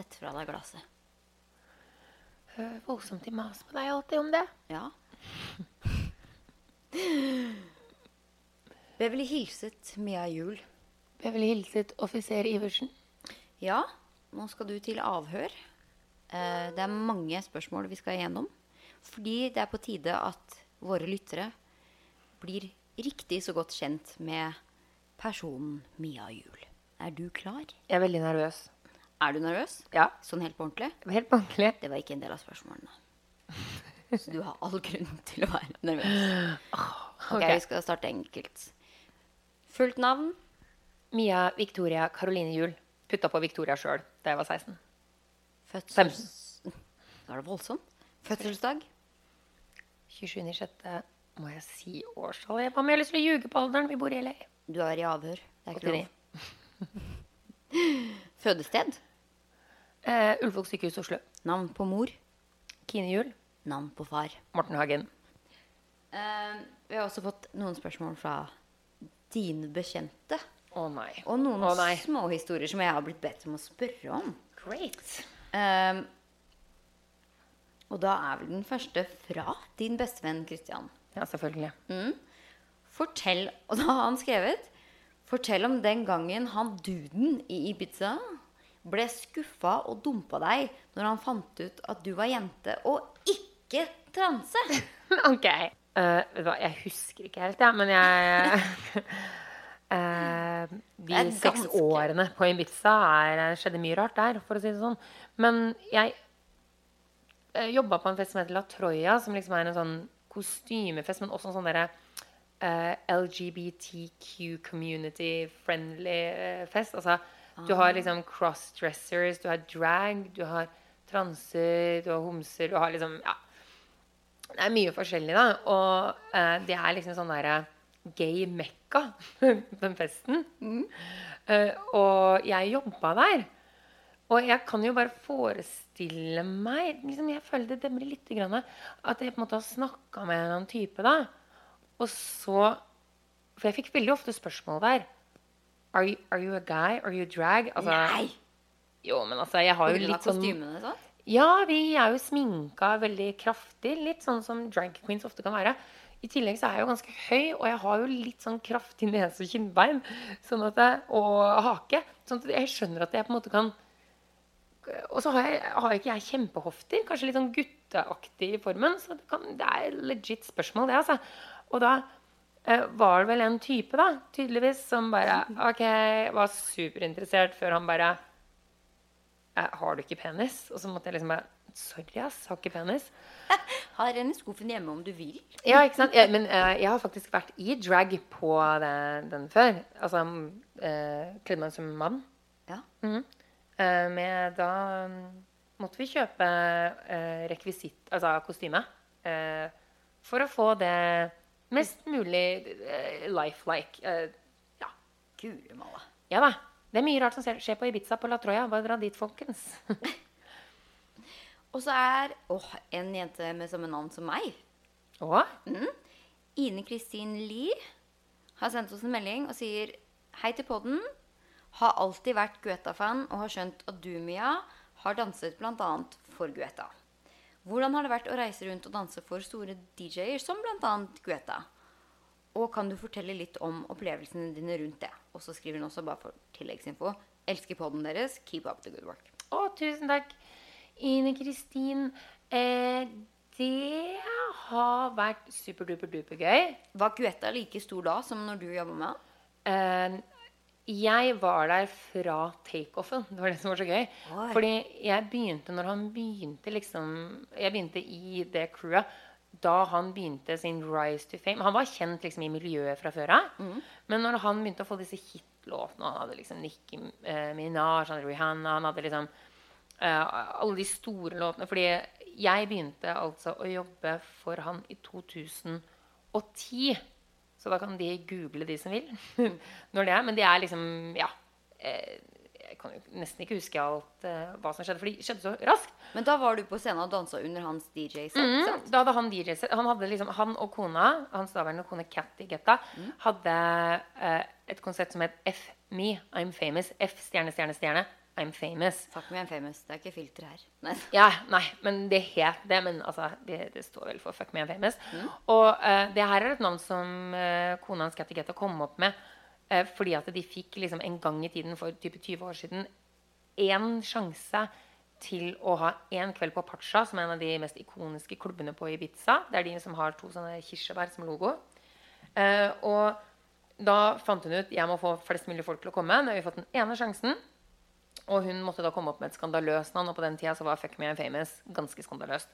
Sett fra deg glasset. Hør voldsomt i mas på deg alltid om det. Ja. Beverly hilset Mia Juel. Beverly hilset offiser Iversen. Ja, nå skal du til avhør. Eh, det er mange spørsmål vi skal igjennom. Fordi det er på tide at våre lyttere blir riktig så godt kjent med personen Mia Juel. Er du klar? Jeg er veldig nervøs. Er du nervøs? Ja. Sånn helt på ordentlig? Helt på ordentlig. Det var ikke en del av spørsmålene. Så du har all grunn til å være nervøs. Ok. Vi skal starte enkelt. Fullt navn? Mia Victoria Caroline Juel. Putta på Victoria sjøl da jeg var 16. Fødsels... Da er det voldsomt. Fødselsdag? 27.6. må jeg si årstallet. Hva om jeg har lyst til å ljuge på alderen? Vi bor i LA. Du er i avhør. Det er ikke lov. Fødested? Eh, Ullevål sykehus Oslo. Navn på mor? Kine Juel. Navn på far? Morten Hagen. Uh, vi har også fått noen spørsmål fra dine bekjente. Å nei. Og noen oh, nei. småhistorier som jeg har blitt bedt om å spørre om. Great. Uh, og da er vel den første fra din bestevenn Christian. Ja, selvfølgelig. Fortell Og da har han skrevet Fortell om den gangen han duden i Ibiza ble skuffa og dumpa deg når han fant ut at du var jente og ikke transe. ok. Uh, jeg husker ikke helt, ja, men jeg uh, De seks årene på Ibiza er, skjedde mye rart der, for å si det sånn. Men jeg uh, jobba på en fest som heter La Troya, som liksom er en sånn kostymefest, men også en sånn derre uh, LGBTQ community friendly eh, fest. Altså, du har liksom crossdressers, du har drag, du har transer, du har homser, du har liksom Ja. Det er mye forskjellig, da. Og eh, det er liksom sånn derre gay mekka, den festen. Eh, og jeg jobba der. Og jeg kan jo bare forestille meg liksom, Jeg føler det demrer litt. Grann, at jeg på en måte har snakka med en annen type da. Og så For jeg fikk veldig ofte spørsmål der. Are you, are you a guy? Are you a drag? Altså, Nei! Jo, men altså, jeg har jo litt sånn kostymene, sånn? ja, vi er jo sminka veldig kraftig. Litt sånn som drag queens ofte kan være. I tillegg så er jeg jo ganske høy, og jeg har jo litt sånn kraftig nese og kinnbein. Sånn at jeg, og hake. Sånn at jeg skjønner at jeg på en måte kan Og så har, jeg, har ikke jeg kjempehofter. Kanskje litt sånn gutteaktig i formen. Så det, kan, det er legit spørsmål, det, altså. Og da var det vel en type, da, tydeligvis, som bare OK, var superinteressert før han bare eh, Har du ikke penis? Og så måtte jeg liksom bare Sorry, ass, har ikke penis. Har en i skuffen hjemme om du vil. Ja, ikke sant? Jeg, men uh, jeg har faktisk vært i drag på den, den før. Altså uh, kledd meg som mann. Ja. Eh, med da um, måtte vi kjøpe uh, rekvisitt, altså kostyme, eh, for å få det mest mulig eh, lifelike. Uh, ja. Guri malla. ja da. Det er mye rart som skjer på Ibiza på La Troya. Bare dra dit, folkens. Og så er åh, en jente med samme navn som meg. Å? Ine Kristin Lie har sendt oss en melding og sier Hei til podden. Har alltid vært Guetta-fan og har skjønt at du, Mia, har danset bl.a. for Guetta. Hvordan har det vært å reise rundt og danse for store DJ-er som bl.a. Guetta? Og kan du fortelle litt om opplevelsene dine rundt det? Og så skriver hun også, bare for tilleggsinfo, elsker podden deres. Keep up the good work. Å, tusen takk. Ine Kristin. Eh, det har vært superduper-duper gøy. Var Guetta like stor da som når du jobba med han? Eh, jeg var der fra takeoffen. Det var det som var så gøy. Oi. Fordi jeg begynte når han begynte liksom Jeg begynte i det crewet da han begynte sin rise to fame. Han var kjent liksom i miljøet fra før av. Men når han begynte å få disse hitlåtene Han hadde liksom Nicki eh, Minaj, han Rihanna Han hadde liksom eh, alle de store låtene. Fordi jeg begynte altså å jobbe for han i 2010. Så da kan de google, de som vil. når det er. Men de er liksom Ja. Eh, jeg kan jo nesten ikke huske alt eh, hva som skjedde, for det skjedde så raskt. Men da var du på scenen og dansa under hans DJ-sett? Mm, da hadde han DJ-sett. Han, liksom, han og kona, hans daværende kone Catty Getta, hadde eh, et konsept som het F Me, I'm famous. F stjerne, stjerne, stjerne. I'm famous. Fuck me, I'm famous. Det er ikke filter her. Nei. Ja, nei, men det het det. Men altså, det, det står vel for Fuck me, I'm famous. Og uh, det her er et navn som uh, kona hans Cathy Getta kom opp med uh, fordi at de fikk liksom en gang i tiden for type 20 år siden én sjanse til å ha én kveld på Pacha, som er en av de mest ikoniske klubbene på Ibiza. Det er de som har to sånne kirsebær som logo. Og da fant hun ut jeg må få flest mulig folk til å komme. Nå har vi fått den ene sjansen. Og hun måtte da komme opp med et skandaløst navn, og på den tida så var Fuck Me I'm Famous ganske skandaløst.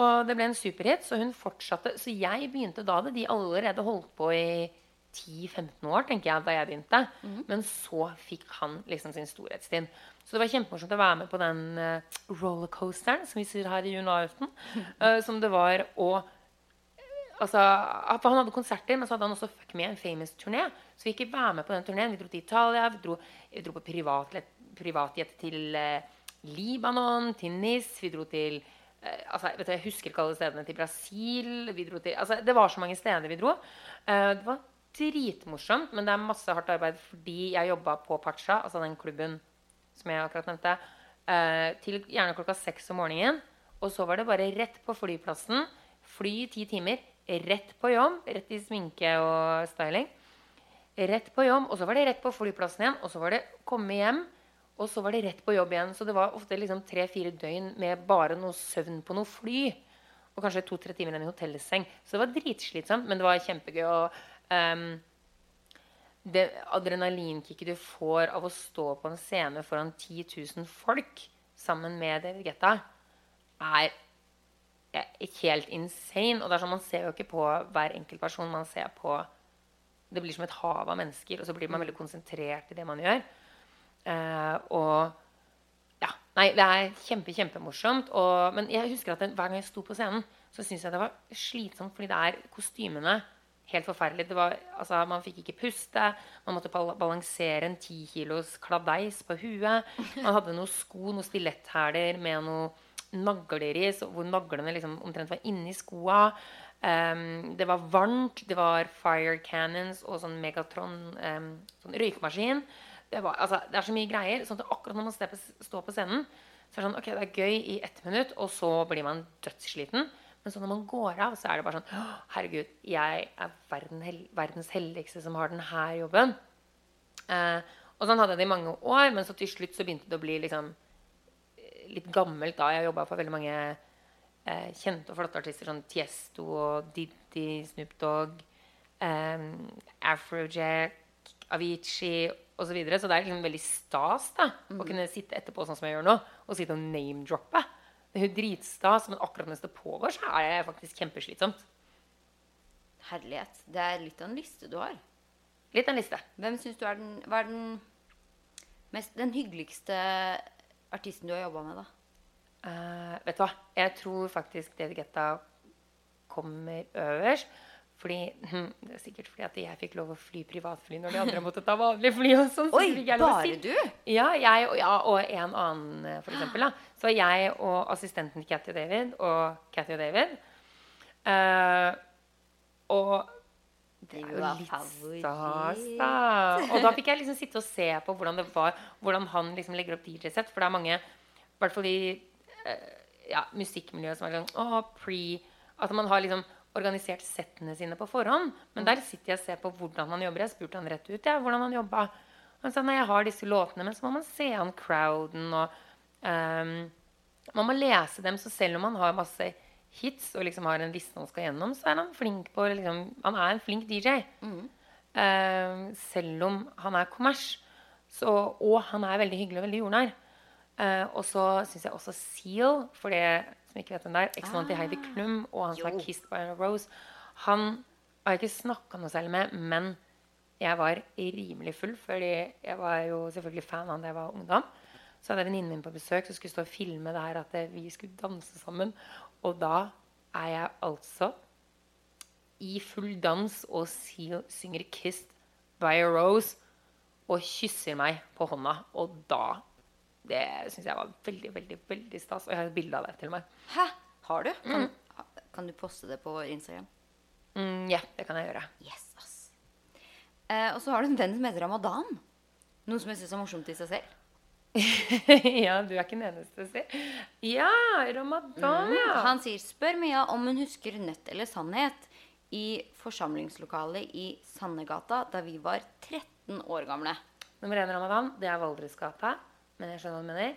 Og det ble en superhit, så hun fortsatte. Så jeg begynte da det. de allerede holdt på i 10-15 år, tenker jeg, da jeg begynte. Men så fikk han liksom sin storhetstid. Så det var kjempemorsomt å være med på den uh, rollercoasteren, som vi sier her i Junaften, uh, som det var. Og altså, Han hadde konserter, men så hadde han også Fuck Me, en famous-turné. Så vi gikk være med på den turneen. Vi dro til Italia, vi dro, vi dro på privatjet privatjet til eh, Libanon, til Nis. Vi dro til eh, altså, du, Jeg husker ikke alle stedene. Til Brasil. Vi dro til, altså, det var så mange steder vi dro. Eh, det var dritmorsomt, men det er masse hardt arbeid fordi jeg jobba på Pacha, altså den klubben som jeg akkurat nevnte, til gjerne klokka seks om morgenen. Og så var det bare rett på flyplassen. Fly i ti timer. Rett på jobb. Rett i sminke og styling. Rett på jobb, og så var det rett på flyplassen igjen. Og så var det komme hjem, og så var det rett på jobb igjen. Så det var ofte liksom tre-fire døgn med bare noe søvn på noe fly. Og kanskje to-tre timer i en hotellseng. Så det var dritslitsomt, men det var kjempegøy. Og um, det adrenalinkicket du får av å stå på en scene foran 10 000 folk sammen med David Guetta, er er helt insane. Og det er sånn, Man ser jo ikke på hver enkelt person. Man ser på Det blir som et hav av mennesker, og så blir man veldig konsentrert i det man gjør. Eh, og ja, Nei, det er kjempe, kjempemorsomt. Og, men jeg husker at den, hver gang jeg sto på scenen, så syntes jeg det var slitsomt, fordi det er kostymene helt forferdelig. Var, altså, man fikk ikke puste. Man måtte balansere en ti kilos kladeis på huet. Man hadde noen sko, noen stiletthæler med noe nagler i, hvor naglene liksom omtrent var inni skoa. Um, det var varmt, det var fire cannons og sånn Megatron um, sånn røykmaskin. Det, var, altså, det er så mye greier. sånn at akkurat når man står på, scenen, så er det sånn, ok, det er gøy i ett minutt, og så blir man dødssliten. Men så når man går av, så er det bare sånn Herregud, jeg er verden, verdens heldigste som har denne jobben. Eh, og sånn hadde jeg det i mange år, men så til slutt så begynte det å bli liksom eh, litt gammelt da. Jeg jobba for veldig mange eh, kjente og flotte artister, sånn Tiesto og Diddy, Snoop Dogg, eh, Afrojack, Avicii osv. Så, videre. så det er liksom veldig stas da, å kunne sitte etterpå sånn som jeg gjør nå, og sitte og name-droppe. Det er jo dritstas, men akkurat mens det pågår, så er det faktisk kjempeslitsomt. Herlighet. Det er litt av en liste du har. Litt av en liste. Hvem syns du er den, er den, mest, den hyggeligste artisten du har jobba med, da? Uh, vet du hva? Jeg tror faktisk David Getta kommer øverst. Fordi, hm, det er sikkert fordi at jeg fikk lov å fly privatfly når de andre måtte ta vanlig fly. og sånn. så Oi, bare du? Ja, jeg, og- ja, og en annen, eh, for eksempel. Da. Så jeg og assistenten til Cathy og David og Cathy og David. uh, og det er jo litt stas, da. Og da fikk jeg liksom sitte og se på hvordan det var, hvordan han liksom legger opp DJ-sett. For det er mange, i hvert fall i uh, ja, musikkmiljøet, som er sånn å, pre At man har liksom organisert settene sine på forhånd. Men der sitter jeg og ser på hvordan han jobber. Jeg spurte han rett ut ja, hvordan han jobba. Han sa nei, jeg har disse låtene, men så må man se an crowden og um, Man må lese dem, så selv om han har masse hits og liksom har en liste han skal gjennom, så er han flink på liksom, Han er en flink DJ. Ehm, selv om han er kommers. Så, og han er veldig hyggelig og veldig jordnær. Eh, og så syns jeg også Seal, for det som ikke vet hvem det er, eksmannen til Heidi Klum og han som er Kissed by a Rose, han har jeg ikke snakka noe særlig med, men jeg var rimelig full, fordi jeg var jo selvfølgelig fan av han da jeg var ungdom. Så hadde jeg venninnen min på besøk som skulle stå og filme det her at vi skulle danse sammen. Og da er jeg altså i full dans og Seal synger 'Kissed by a Rose' og kysser meg på hånda. Og da Det syns jeg var veldig, veldig veldig stas. Og jeg har et bilde av det til meg. Hæ? Har du? Kan, kan du poste det på Instagram? Mm, ja, det kan jeg gjøre. Yes, ass. Eh, og så har du en venn som heter Ramadan. Noe som jeg syns er morsomt i seg selv. ja, du er ikke den eneste, si. Ja, ramadan, ja. Han sier spør Mia om hun husker nødt eller sannhet i forsamlingslokalet i Sandegata da vi var 13 år gamle. Nummer én ramadan, det er Valdresgata. Men jeg skjønner hva du mener.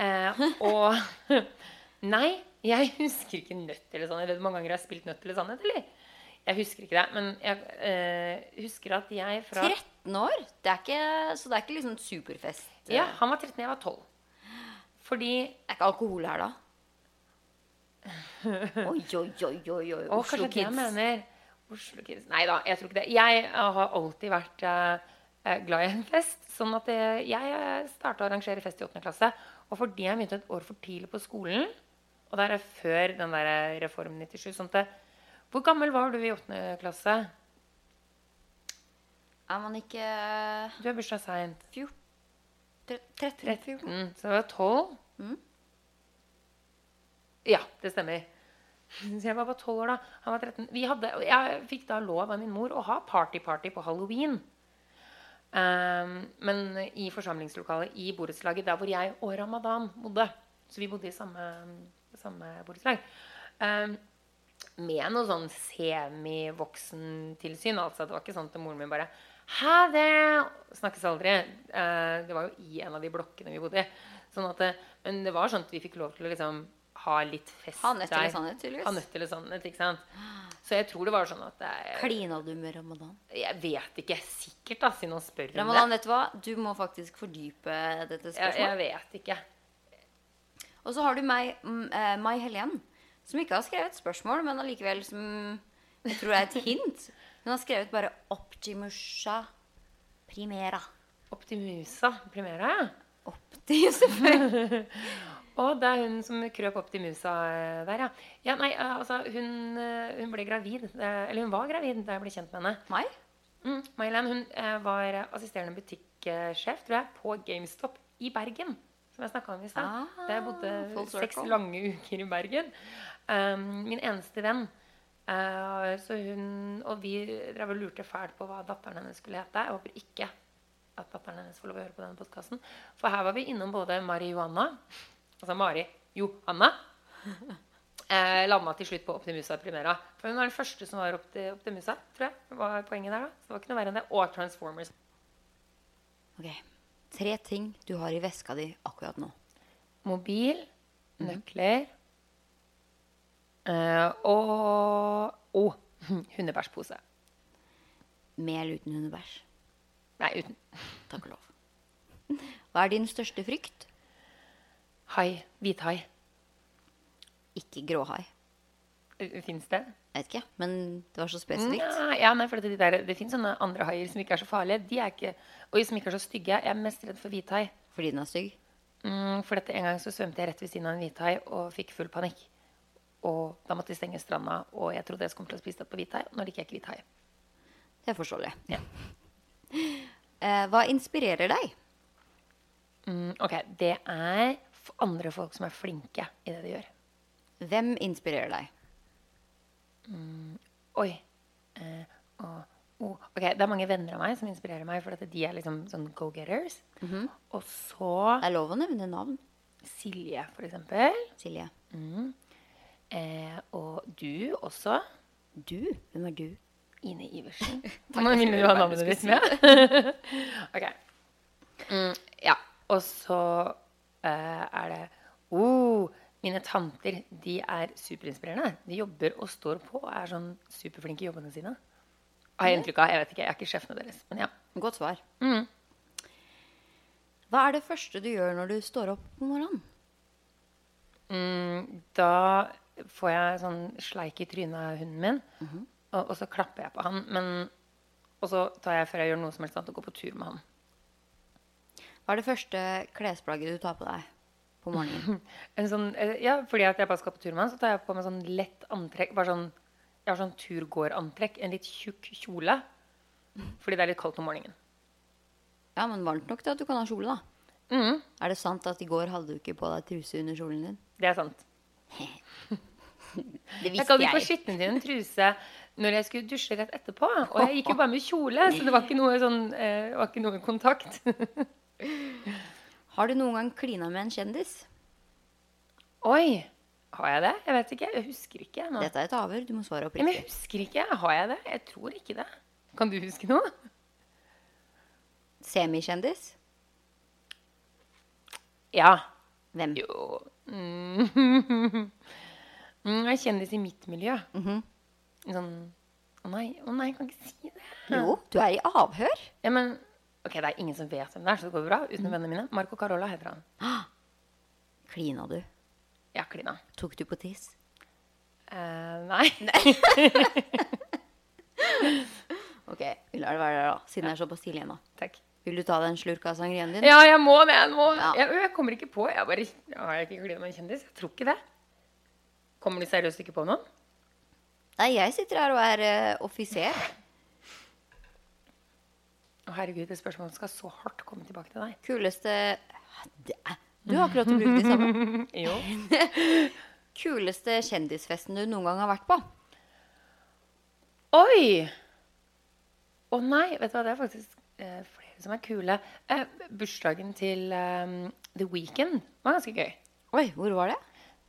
Eh, og Nei, jeg husker ikke nødt eller sannhet. Vet du hvor mange ganger jeg har spilt nødt eller sannhet, eller? Jeg husker ikke det. Men jeg eh, husker at jeg fra 13 år? Det er ikke, så det er ikke liksom superfest? eh, Ja, han var 13, jeg var 12. Fordi er ikke alkohol her, da? Oi, oi, oi, oi, oi. Oslo Oslo kanskje det jeg mener. Oslo Kids. Nei da, jeg tror ikke det. Jeg har alltid vært eh, glad i en fest. Sånn at eh, jeg starta å arrangere fest i 8. klasse. Og fordi jeg begynte et år for tidlig på skolen, og det er før den der eh, Reform 97 sånn at, Hvor gammel var du i 8. klasse? Er man ikke Du har bursdag seint. 13? 14? Mm, så det var 12. Mm. Ja, det stemmer. Så jeg var bare 12 år da. Han var 13. Vi hadde, jeg fikk da lov av min mor å ha party-party på halloween. Ehm, men i forsamlingslokalet i borettslaget der hvor jeg og Ramadan bodde. Så vi bodde i samme, samme borettslag. Ehm, med noe sånn semivoksentilsyn. Altså, det var ikke sånn at moren min bare Ha det! Snakkes aldri. Eh, det var jo i en av de blokkene vi bodde i. Sånn at men det var sånn at vi fikk lov til å liksom ha litt fest Ha nødt eller der. sannhet, tydeligvis. Ha nødt eller sannhet, ikke sant. Så jeg tror det var sånn at det, Klina du med Ramadan? Jeg vet ikke sikkert, da, siden han spør om det. Ramadan, vet du hva? Du må faktisk fordype dette spørsmålet. jeg vet ikke. Og så har du meg, mm, eh, Mai Helen, som ikke har skrevet spørsmål, men allikevel som jeg tror det er et hint. Hun har skrevet bare 'Optimusha primera'. Optimusa Primera, ja. Opti, selvfølgelig. Og det er hun som krøp opp til musa eh, der, ja. ja nei, eh, altså, hun, eh, hun ble gravid. Eller hun var gravid da jeg ble kjent med henne. Mai? Mm, May-Helen hun var assisterende butikksjef tror jeg, på GameStop i Bergen. Som jeg snakka om i stad. Ah, Da jeg bodde seks lange uker i Bergen. Um, min eneste venn. Uh, så hun, og vi drev og lurte fælt på hva datteren hennes skulle hete. Jeg håper ikke at datteren hennes får lov å høre på denne podkasten. For her var vi innom både Mari Johanna, altså Mari Johanna. Eh, landa til slutt på Optimusa Primera. For hun var den første som var opti, Optimusa, tror jeg. var poenget der da. Så det var ikke noe verre enn det. Og Transformers. Ok. Tre ting du har i veska di akkurat nå. Mobil, nøkler eh, og oh, hundebæsjpose. Med eller uten hundebæsj. Nei, uten. Takk og lov. Hva er din største frykt? Hai. Hvithai. Ikke gråhai. Fins det? Jeg vet ikke, men det var så spesifikt. Nja, ja, nei, for det, der, det fins sånne andre haier som ikke er så farlige. De er ikke, og som ikke er så stygge. Jeg er mest redd for hvithai. Fordi den er stygg? Mm, for dette, en gang så svømte jeg rett ved siden av en hvithai og fikk full panikk. Og da måtte de stenge stranda, og jeg trodde jeg skulle til å spise det på hvithai. Nå liker jeg ikke hvithai. Det er forståelig. Ja. Eh, hva inspirerer deg? Mm, ok, det er andre folk som er flinke i det de gjør. Hvem inspirerer deg? Oi. Eh, og, oh, ok, Det er mange venner av meg som inspirerer meg, for at de er liksom sånn go-getters. Og så Det er lov å nevne navn. Silje, for eksempel. Silje. Eh, og du også. Du? Hvem er du? Ine Iversen. Takk, Nå minner du bare navnet ditt med. ok. Mm, ja. Og så er det oh, Mine tanter de er superinspirerende. De jobber og står på og er sånn superflinke i jobbene sine. Har jeg inntrykk av. Jeg vet ikke, jeg er ikke sjefene deres. Men ja. Godt svar. Mm. Hva er det første du gjør når du står opp om morgenen? Mm, da får jeg sånn sleik i trynet av hunden min, og, og så klapper jeg på han. Men, og så tar jeg før jeg gjør noe som helst annet, og går på tur med han. Hva er det første klesplagget du tar på deg på morgenen? En sånn, eh, ja, fordi at jeg bare skal på tur med han, så tar jeg på meg sånn lett antrekk. Bare sånn, jeg har sånn turgåerantrekk. En litt tjukk kjole. Fordi det er litt kaldt om morgenen. Ja, men varmt nok til at du kan ha kjole, da. Mm, Er det sant at i går hadde du ikke på deg truse under kjolen din? det er sant. Det Jeg Jeg gadd ikke å skitten skitne til en truse når jeg skulle dusje rett etterpå. Og jeg gikk jo bare med kjole, så det var ikke noe, sånn, eh, var ikke noe kontakt. Har du noen gang klina med en kjendis? Oi! Har jeg det? Jeg vet ikke. Jeg husker ikke. Nå. Dette er et avhør. Du må svare Ja, men jeg husker ikke. Har jeg det? Jeg tror ikke det. Kan du huske noe? Semikjendis? Ja. Hvem? Jo mm. Mm, er kjendis i mitt miljø. Mhm. Sånn Å nei, å nei, jeg kan ikke si det. Jo, du er i avhør. Ja, men Ok, det er ingen som vet hvem det er, så det går bra. Utenom vennene mine. Marco Carola heter han. Klina du? Ja, klina. Tok du på tiss? Uh, nei. Ok, vi lar det være der, da. Siden det er såpass tidlig ennå. Takk. Vil du ta deg en slurk av sangriaen din? Ja, jeg må det. Jeg, må. Ja. Jeg, jeg kommer ikke på. Jeg bare, jeg har ikke klina med en kjendis. Jeg tror ikke det. Kommer du seriøst ikke på noen? Nei, jeg sitter her og er uh, offiser. Å, herregud, det spørsmålet skal så hardt komme tilbake til deg. Kuleste Du har akkurat brukt det de samme. Jo. Kuleste kjendisfesten du noen gang har vært på? Oi! Å nei, vet du hva, det er faktisk eh, flere som er kule. Eh, bursdagen til eh, The Weekend var ganske gøy. Oi, hvor var det?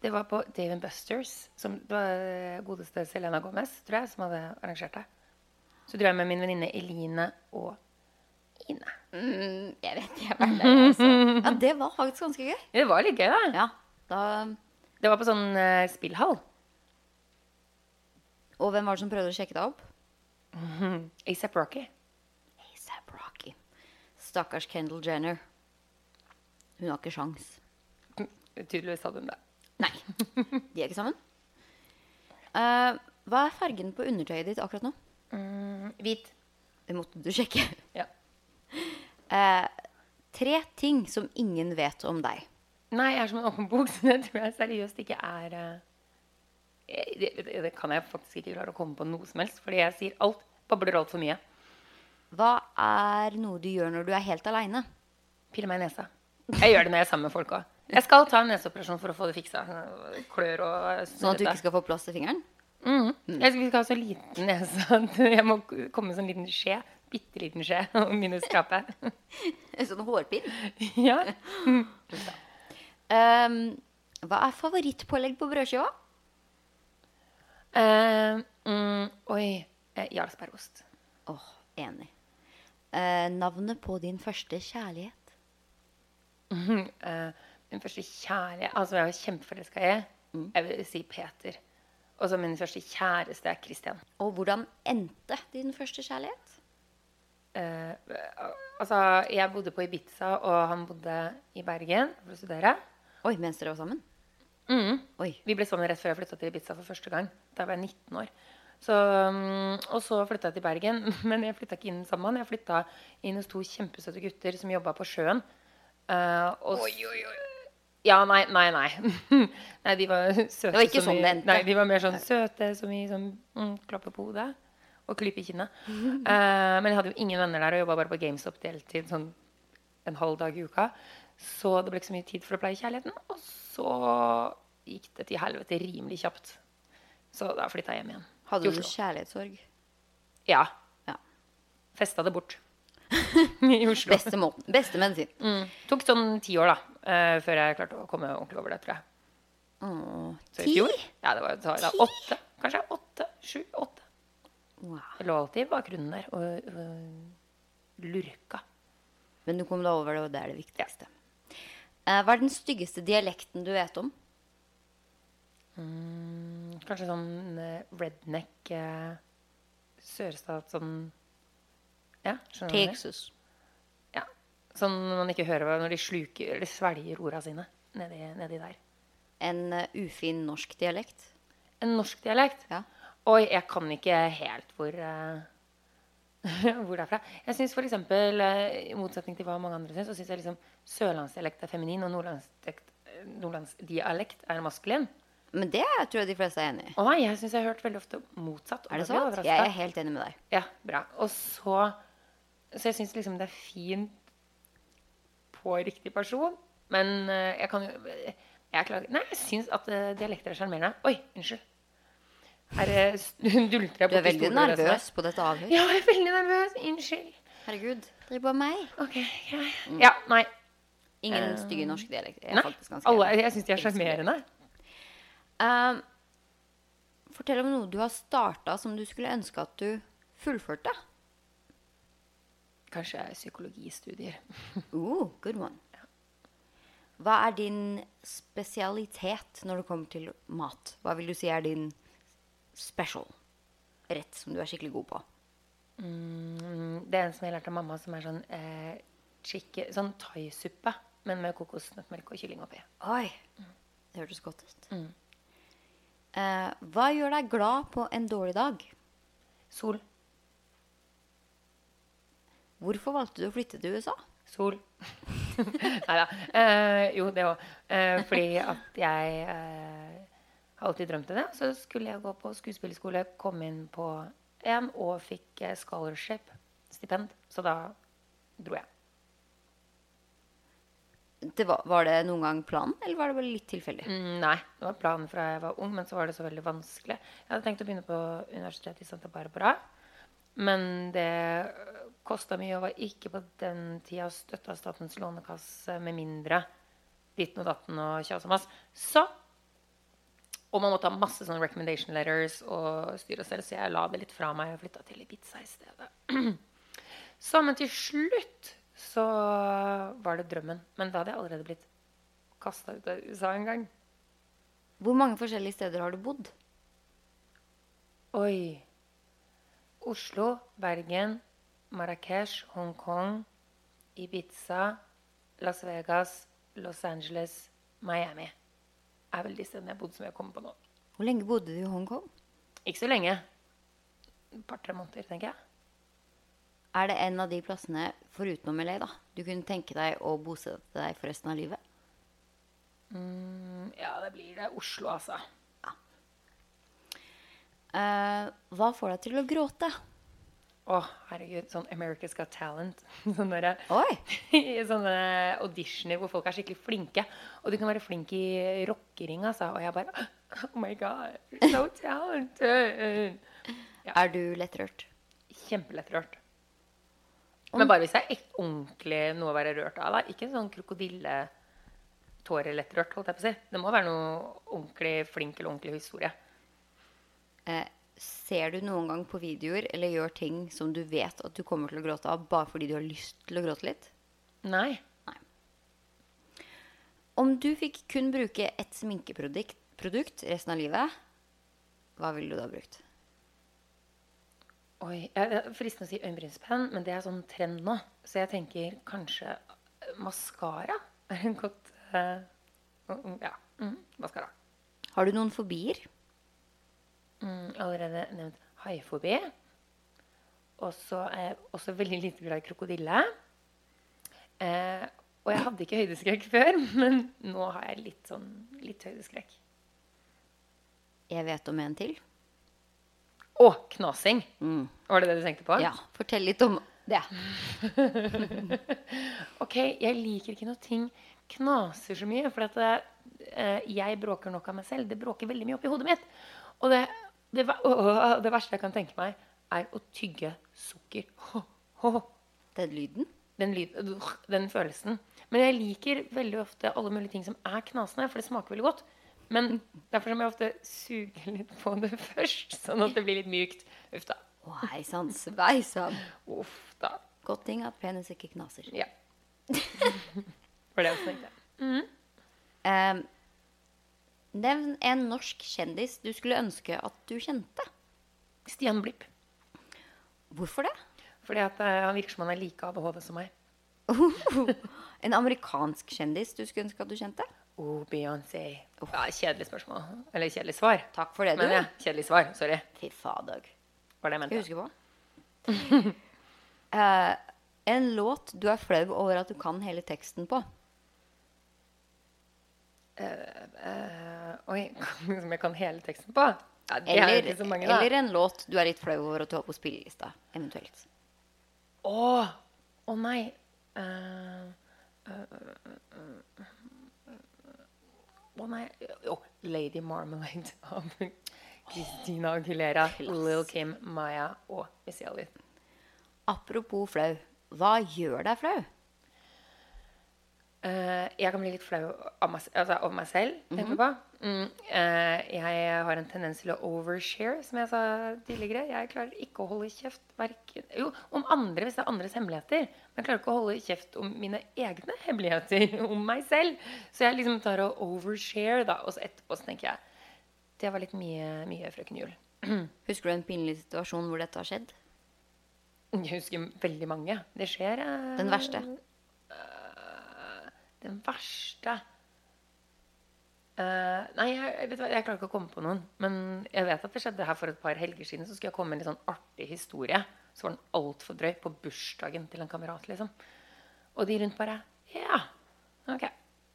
Det var på Dave Busters. Som, det var eh, godeste Selena Gomez, tror jeg, som hadde arrangert det. Så drev jeg med min venninne Eline og Ine. Mm, jeg vet ikke. Altså. Ja, det var faktisk ganske gøy. Det var litt gøy, da. Ja, da Det var på sånn eh, spillhall. Og hvem var det som prøvde å sjekke deg opp? ASAP Rocky. ASAP Rocky. Stakkars Kendal Jenner. Hun har ikke sjans. Tydeligvis hadde hun det. Nei, de er ikke sammen. Eh, hva er fargen på undertøyet ditt akkurat nå? Mm, hvit. Det måtte du sjekke. Ja. Eh, tre ting som ingen vet om deg. Nei, jeg er som en åpen bok, så det tror jeg seriøst ikke er eh, det, det, det kan jeg faktisk ikke klare å komme på noe som helst. Fordi jeg sier alt. Babler altfor mye. Hva er noe du gjør når du er helt aleine? Piller meg i nesa. Jeg gjør det når jeg er sammen med folk òg. Jeg skal ta en neseoperasjon for å få det fiksa. Klør og Sånn at du ikke skal få plass til fingeren? Mm. Jeg skal, vi skal ha så liten nese at jeg må komme med sånn liten skje. Bitte liten skje og skrape. En sånn hårpinn? ja. um, hva er favorittpålegg på brødskiva? Uh, mm, oi. Eh, Jarlsbergost. Åh, enig. Uh, navnet på din første kjærlighet? Eh, min første kjærlighet Altså, jeg var kjempeforelska i. Jeg vil si Peter. Og så min første kjæreste er Christian. Og hvordan endte din første kjærlighet? Eh, altså, jeg bodde på Ibiza, og han bodde i Bergen for å studere. Oi, mens dere var sammen? Mhm. Oi. Vi ble sammen rett før jeg flytta til Ibiza for første gang. Da var jeg 19 år. Så, mm, og så flytta jeg til Bergen. Men jeg flytta ikke inn sammen med han. Jeg flytta inn hos to kjempesøte gutter som jobba på sjøen. Oi, og oi. Ja, nei, nei, nei. nei de var søte. Det var ikke sånn det endte. Nei, de var mer sånn søte som i sånn mm, klappe på hodet og klype i kinnet. Uh, men jeg hadde jo ingen venner der og jobba bare på GameStop deltid sånn en halv dag i uka. Så det ble ikke så mye tid for å pleie kjærligheten. Og så gikk det til helvete rimelig kjapt. Så da flytta jeg hjem igjen. Hadde du kjærlighetssorg? Ja. Ja. Festa det bort. I Oslo. Beste måten. Beste medisin. Mm. Tok sånn ti år, da, Uh, før jeg klarte å komme ordentlig over det, tror jeg. Åh, i ti? fjor Ja, det var jo åtte. Kanskje åtte. Sju. Åtte. Wow. Jeg lå alltid i bakgrunnen der og, og lurka. Men du kom deg over det, og det er det viktigste. Eh, hva er den styggeste dialekten du vet om? Mm, kanskje sånn eh, redneck eh, Sørstat sånn Ja, skjønner du? Texas. Ja. Sånn man ikke hører når de sluker eller svelger orda sine nedi, nedi der. En uh, ufin norsk dialekt. En norsk dialekt? Ja. Oi, jeg kan ikke helt hvor uh, hvor det er fra. Jeg synes for eksempel, eh, I motsetning til hva mange andre syns, så syns jeg liksom sørlandsdialekt er feminin, og nordlandsdialekt, nordlandsdialekt er maskulin. Men det tror jeg de fleste er enig i. Å nei, jeg syns jeg har hørt veldig ofte motsatt. Er det sant? Jeg er helt enig med deg. Ja, bra. Og så Så jeg syns liksom det er fint på riktig person, men uh, jeg kan jo jeg klager, Nei, jeg syns at dialekter er sjarmerende. Oi, unnskyld. Eh, s- dulter jeg Du er veldig nervøs på dette avhøret. Ja, jeg er veldig nervøs. Unnskyld. Herregud. Driv på meg. Ok, greit. Ja, nei. Ingen stygge norske dialekter. Jeg er Nei, alle, jeg syns de er sjarmerende. Uh, fortell om noe du har starta som du skulle ønske at du fullførte. Kanskje psykologistudier. Uh, good one. Hva er din spesialitet når det kommer til mat? Hva vil du si er din special rett som du er skikkelig god på? Mm, det er en som jeg lærte av mamma, som er sånn eh, chicken, sånn thaisuppe, men med kokosnøttmelk og kylling oppi. Oi, det hørtes godt ut. Eh, hva gjør deg glad på en dårlig dag? Sol. Hvorfor valgte du å flytte til USA? Sol. Nei da. Eh, jo, det òg. Eh, fordi at jeg eh, har alltid drømt om det. Så skulle jeg gå på skuespillerskole, komme inn på en og fikk eh, scholarship, stipend. Så da dro jeg. Det var, var det noen gang planen, eller var det bare litt tilfeldig? Mm, nei, det var planen fra jeg var ung, men så var det så veldig vanskelig. Jeg hadde tenkt å begynne på universitetet i Santa Barbara, men det kosta mye og var ikke på den tida støtta Statens lånekasse med mindre ditten og datten og tjas og mas. Så Og man måtte ha masse sånne recommendation letters og styre stelle, så jeg la det litt fra meg og flytta til Ibiza i stedet. Så, men til slutt så var det drømmen. Men da hadde jeg allerede blitt kasta ut av USA en gang. Hvor mange forskjellige steder har du bodd? Oi. Oslo, Bergen, Marrakech, Hongkong, Ibiza, Las Vegas, Los Angeles, Miami. Er vel de stedene jeg har bodd som jeg kommer på nå. Hvor lenge bodde du i Hongkong? Ikke så lenge. Et par-tre måneder, tenker jeg. Er det en av de plassene forutenom LA da, du kunne tenke deg å bosette deg for resten av livet? Mm, ja, det blir det. Oslo, altså. Eh, hva får deg til å gråte? Å, herregud. Sånn America's Got Talent. Sånne, sånne auditioner hvor folk er skikkelig flinke. Og du kan være flink i rockering, altså. Og jeg bare Oh my God, so talented. Er du lettrørt? Kjempelettrørt. Men bare hvis det er et ordentlig noe å være rørt av. Da. Ikke sånn krokodilletårelettrørt, holdt jeg på å si. Det må være noe ordentlig flink eller ordentlig historie. Eh, ser du noen gang på videoer eller gjør ting som du vet at du kommer til å gråte av, bare fordi du har lyst til å gråte litt? Nei. Om du fikk kun bruke ett sminkeprodukt produkt resten av livet, hva ville du da brukt? Oi, jeg er fristende å si øyenbrynspenn, men det er sånn trend nå. Så jeg tenker kanskje maskara er en godt eh, mm, Ja. Mm, maskara. Har du noen fobier? Mm, allerede nevnt haifobi. Og så er jeg også veldig lite glad i krokodille. Eh, og jeg hadde ikke høydeskrekk før, men nå har jeg litt sånn litt høydeskrekk. Jeg vet om en til. Å, knasing! Var det det du tenkte på? Ja, fortell litt om det. Ok, jeg liker ikke når ting knaser så mye, for at eh, jeg bråker nok av meg selv. Det bråker veldig mye oppi hodet mitt. Og det, det, åh, det verste jeg kan tenke meg, er å tygge sukker. Hå, hå. Den lyden. Den, lyd, øh, den følelsen. Men jeg liker veldig ofte alle mulige ting som er knasende, for det smaker veldig godt. Men derfor må jeg ofte suge litt på det først, sånn at det blir litt mykt. Uff da. Å, hei sann, sveisann. Uff da. Godt ting at penis ikke knaser. Ja. For det jeg tenkte. Eh, nevn en norsk kjendis du skulle ønske at du kjente. Stian Blipp. Hvorfor det? Fordi at eh, han virker som han er like ADHD som meg. en amerikansk kjendis du skulle ønske at du kjente? Oh, Beyoncé. Ja, kjedelig spørsmål. Eller kjedelig svar. Takk for det, du. Men ja, kjedelig svar. Sorry. Fy fader. Var det jeg Skal jeg mente. huske på? Eh, en låt du er flau over at du kan hele teksten på. Eh, oi, som jeg kan hele teksten på? Ja, det er Eller, mange, eller en låt du er litt flau over at du har på spillelista. Eventuelt. Å! Å nei. Eh, eh, eh, Å nei Å, Lady Marmalade av Christina Aguilera, Lil Kim, Maya og Missy Elliot. Apropos flau. Hva gjør deg flau? Eh, jeg kan bli litt flau over meg, altså, meg selv. tenker du på. Mm, uh, jeg har en tendens til å overshare, som jeg sa tidligere. Jeg klarer ikke å holde kjeft verken, Jo, om andre, hvis det er andres hemmeligheter. Men jeg klarer ikke å holde kjeft om mine egne hemmeligheter om meg selv. Så jeg liksom tar og overshare, da. Og så etterpå så tenker jeg Det var litt mye, mye Frøken Jul. Husker du en pinlig situasjon hvor dette har skjedd? Jeg husker veldig mange. Det skjer Uh, Den verste? Den verste uh, Nei, jeg, vet hva, jeg klarer ikke å komme på noen. Men jeg vet at det skjedde her for et par helger siden. Så skulle jeg komme med en litt sånn artig historie. Så var den altfor drøy på bursdagen til en kamerat. liksom. Og de rundt bare Ja, ok.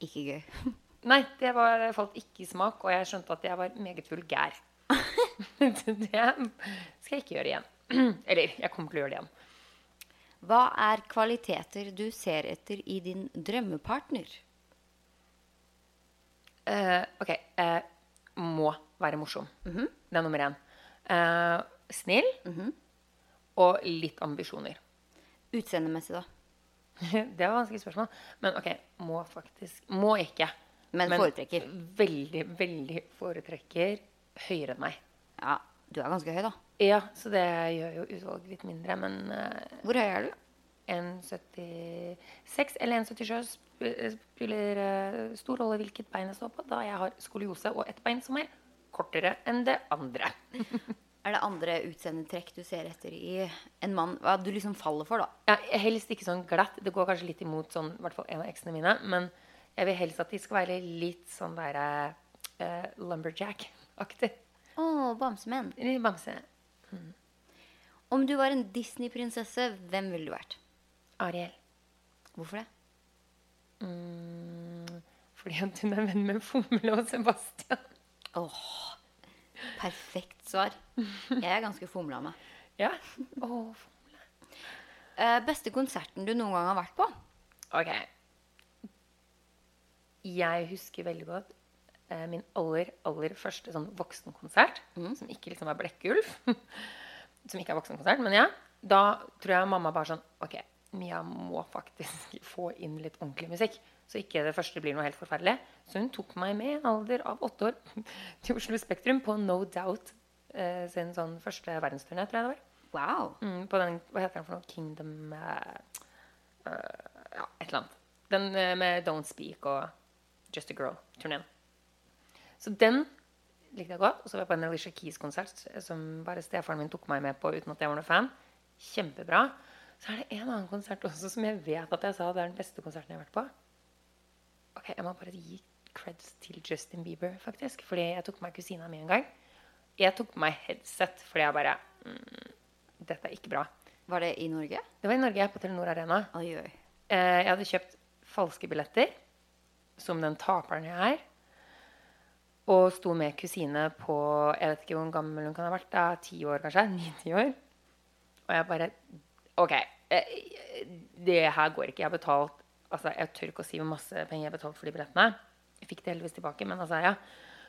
Ikke gøy. Nei, det var, falt ikke i smak, og jeg skjønte at jeg var meget vulgær. Det skal jeg ikke gjøre igjen. Eller, jeg kommer til å gjøre det igjen. Hva er kvaliteter du ser etter i din drømmepartner? Uh, ok. Uh, må være morsom. Det er nummer én. Uh, snill. Og litt ambisjoner. Utseendemessig, da. det var et vanskelig spørsmål. Men ok, må faktisk Må ikke. Men foretrekker. Veldig, veldig foretrekker høyere enn meg. Ja, du er ganske høy, da. Ja, så det gjør jo utvalget litt mindre, men uh, Hvor høy er du? 1,76 eller 1,77 spiller uh, stor rolle hvilket bein jeg står på, da jeg har skoliose og ett bein som er kortere enn det andre. Er det andre utseendetrekk du ser etter i en mann? Hva du liksom faller for, da? Ja, helst ikke sånn glatt. Det går kanskje litt imot sånn, i hvert fall en av eksene mine. Men jeg vil helst at de skal være litt sånn der uh, lumberjack-aktig. Å, bamsemenn. Litt bamse. Om du var en Disney-prinsesse, hvem ville du vært? Ariel. Hvorfor det? Mm, fordi at hun er venn med Fomle og Sebastian. Åh, perfekt svar. Jeg er ganske fomla meg. Ja. Oh, fomle. Uh, beste konserten du noen gang har vært på? Ok. Jeg husker veldig godt eh, min aller, aller første sånn voksenkonsert. Som ikke liksom er Blekkulf. som ikke er voksenkonsert, men ja. Da tror jeg mamma bare sånn Ok, Mia må faktisk få inn litt ordentlig musikk. Så ikke det første blir noe helt forferdelig. Så hun tok meg med i en alder av åtte år til Oslo Spektrum på No Doubt eh, sin sånn første verdensturné, tror jeg det var. Wow. Mm, på den, hva heter den for noe? Kingdom eh, eh, Ja, et eller annet. Den eh, med Don't Speak og Just a Girl-turneen. Så den likte jeg godt. Og så var jeg på en Alicia Keys-konsert som bare stefaren min tok meg med på uten at jeg var noen fan. Kjempebra. Så er det en annen konsert også som jeg vet at jeg sa det er den beste konserten jeg har vært på. Ok, Jeg må bare gi creds til Justin Bieber, faktisk. Fordi jeg tok meg kusina mi en gang. Jeg tok på meg headset fordi jeg bare mm, Dette er ikke bra. Var det i Norge? Det var i Norge, på Telenor Arena. Oi, oi. Eh, jeg hadde kjøpt falske billetter, som den taperen jeg er. Og sto med kusine på Jeg vet ikke hvor gammel hun kan ha vært. da, Ti år, kanskje? Ni-ti år. Og jeg bare OK. Eh, det her går ikke. Jeg har betalt altså Jeg tør ikke å si hvor masse penger jeg har betalt for de billettene. Jeg fikk det heldigvis tilbake, men altså, ja.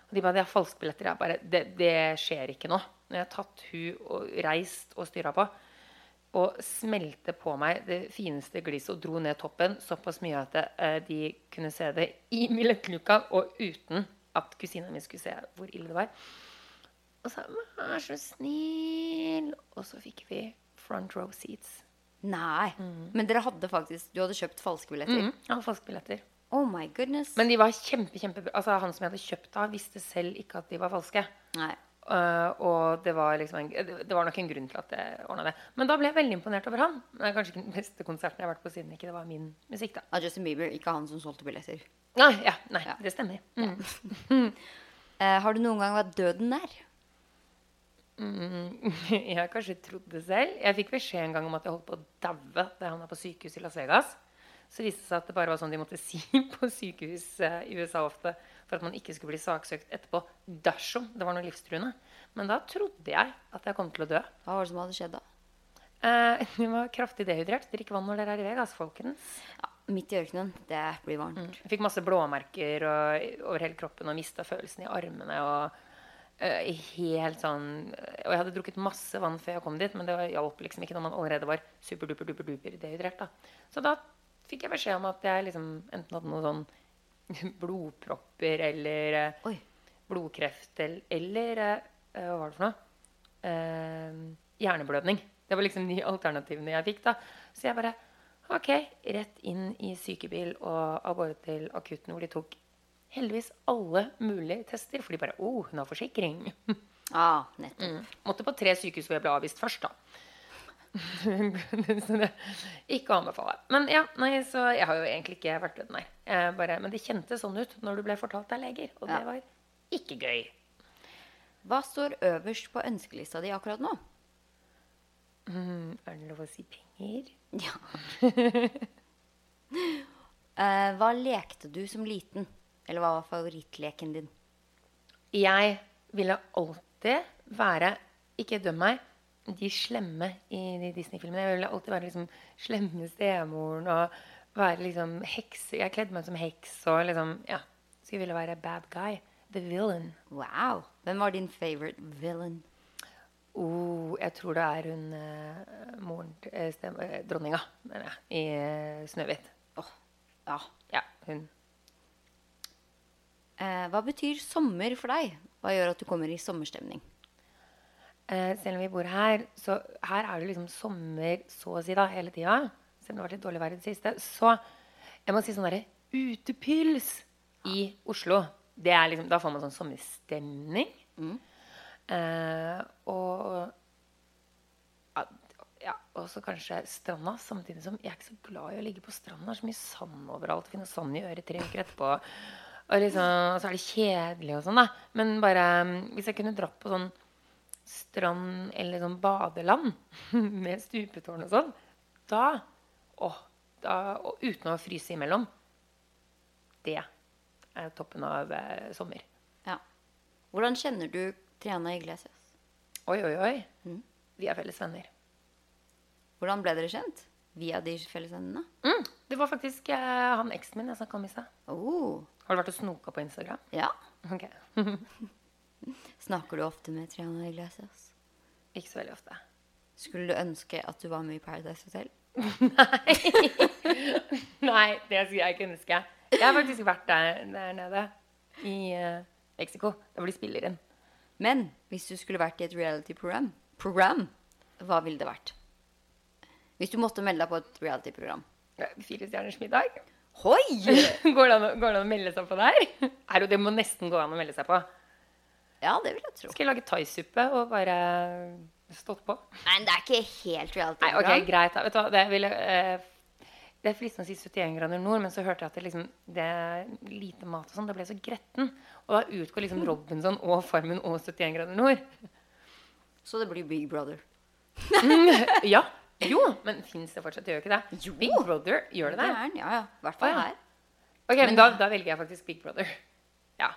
Og de bare, 'Det er falske billetter. Jeg bare, det, det skjer ikke nå. Når jeg har tatt hun og reist og styra på, og smelte på meg det fineste glisset og dro ned toppen såpass mye at eh, de kunne se det i billettluka, og uten at kusina mi skulle se hvor ille det var. Og sa 'vær så snill', og så fikk vi front row seats. Nei. Men dere hadde faktisk Du hadde kjøpt falske billetter? Mm, ja, falske billetter. Oh my goodness. Men de var kjempe, kjempe altså, Han som jeg hadde kjøpt av, visste selv ikke at de var falske. Nei. Uh, og det var, liksom en, det det var nok en grunn til at jeg ordna det. Men da ble jeg veldig imponert over han. Det er kanskje ikke den beste konserten jeg har vært på siden ikke det var min musikk. da. Av Justin Bieber, ikke han som solgte billetter. Nei, ja, nei Ja. det stemmer. Mm. Eh, har du noen gang vært døden nær? Mm, jeg har kanskje trodd det selv. Jeg fikk beskjed en gang om at jeg holdt på å daue da jeg havna på sykehus i Las Vegas. Så viste det seg at det bare var sånn de måtte si på sykehus uh, i USA ofte for at man ikke skulle bli saksøkt etterpå dersom det var noe livstruende. Men da trodde jeg at jeg kom til å dø. Hva var det som hadde skjedd da? Uh, jeg var kraftig dehydrert. Drikk vann når dere er i Vegas, folkens. Ja, midt i ørkenen. Det blir varmt. Jeg fikk masse blåmerker og, over hele kroppen og mista følelsen i armene. og uh, helt sånn Og jeg hadde drukket masse vann før jeg kom dit, men det hjalp liksom ikke når man allerede var superduper duper duper dehydrert. da. Så da fikk jeg beskjed om at jeg liksom enten hadde noen sånn blodpropper eller Oi. blodkreft eller, eller eh, Hva var det for noe? Uh, hjerneblødning. Det var liksom de alternativene jeg fikk. da. Så jeg bare OK, rett inn i sykebil og av gårde til akutten, hvor de tok heldigvis alle mulige tester. For de bare Å, hun har forsikring. Ah, nettopp. Mm. Måtte på tre sykehus hvor jeg ble avvist først, da. så det ikke å anbefale. Men ja, nei, så jeg har jo egentlig ikke vært død, nei. Jeg bare, men det kjentes sånn ut når du ble fortalt av leger, og Ja. det var ikke gøy. Hva står øverst på ønskelista di akkurat nå? Mm, er det lov å si penger? Ja. uh, hva lekte du som liten? Eller hva var favorittleken din? Jeg ville alltid være Ikke døm meg. De slemme i de Disney-filmene. Jeg ville alltid være liksom slemme stemoren og være liksom heks. Jeg kledde meg som heks og liksom Ja. Så jeg ville være bad guy. The villain. Wow. Hvem var din favorite villain? Oh, jeg tror det er hun eh, moren eh, stem, eh, Dronninga, mener jeg. I eh, Snøhvit. Åh, ja. Ja, hun. Eh, hva betyr sommer for deg? Hva gjør at du kommer i sommerstemning? Eh, selv om vi bor her, så her er det liksom sommer så å si da, hele tida. Selv om det har vært litt dårlig vær i det siste. Så jeg må si sånn derre utepils i Oslo. Det er liksom, da får man sånn sommerstemning. Eh, og ja, ja, og så kanskje stranda, samtidig som jeg er ikke så glad i å ligge på stranda. Så mye sand overalt. Finne sand i øret tre uker etterpå. Og, liksom, så er det kjedelig og sånn, da. Men bare mm, hvis jeg kunne dratt på sånn strand eller sånn badeland med stupetårn og sånn, da, å, da Og uten å fryse imellom. Det er toppen av eh, sommer. Ja. Hvordan kjenner du Triana Iglesias? Oi, oi, oi. Vi er felles venner. Hvordan ble dere kjent? Via de fellesvennene? Mm, det var faktisk eh, han eksen min jeg snakka om i stad. Oh, Har du vært og snoka på Instagram? ja. Ok. Snakker du ofte med Triana Iglesias? Ikke så veldig ofte. Skulle du ønske at du var med i Paradise Hotel? Nei, Nei, det skulle jeg ikke ønske. Jeg har faktisk vært der, der nede i eh, Mexico. Der blir de inn. Men hvis du skulle vært i et reality-program, program, hva ville det vært? Hvis du måtte melde deg på et reality-program. Fire stjerners middag. Hoi! Går det, an, går det an å melde seg på der? Er jo, det må nesten gå an å melde seg på. Ja, det vil jeg tro. Skal jeg lage thaisuppe og bare stått på? Nei, det er ikke helt reality-program. Nei, ok, greit. da. Vet du hva, det, ville, eh, det er fristende å si 71 grader nord, men så hørte jeg at det, liksom, det er lite mat og sånn. Det ble så gretten. Og da utgår liksom Robinson og Farmen og 71 grader nord. Så det blir Big Brother. Ja. Jo, men fins det fortsatt? Det gjør ikke det? Jo. Big Brother, gjør det det? er ja, ja. I hvert fall ja. her. Ok, men da, da velger jeg faktisk Big Brother. Ja.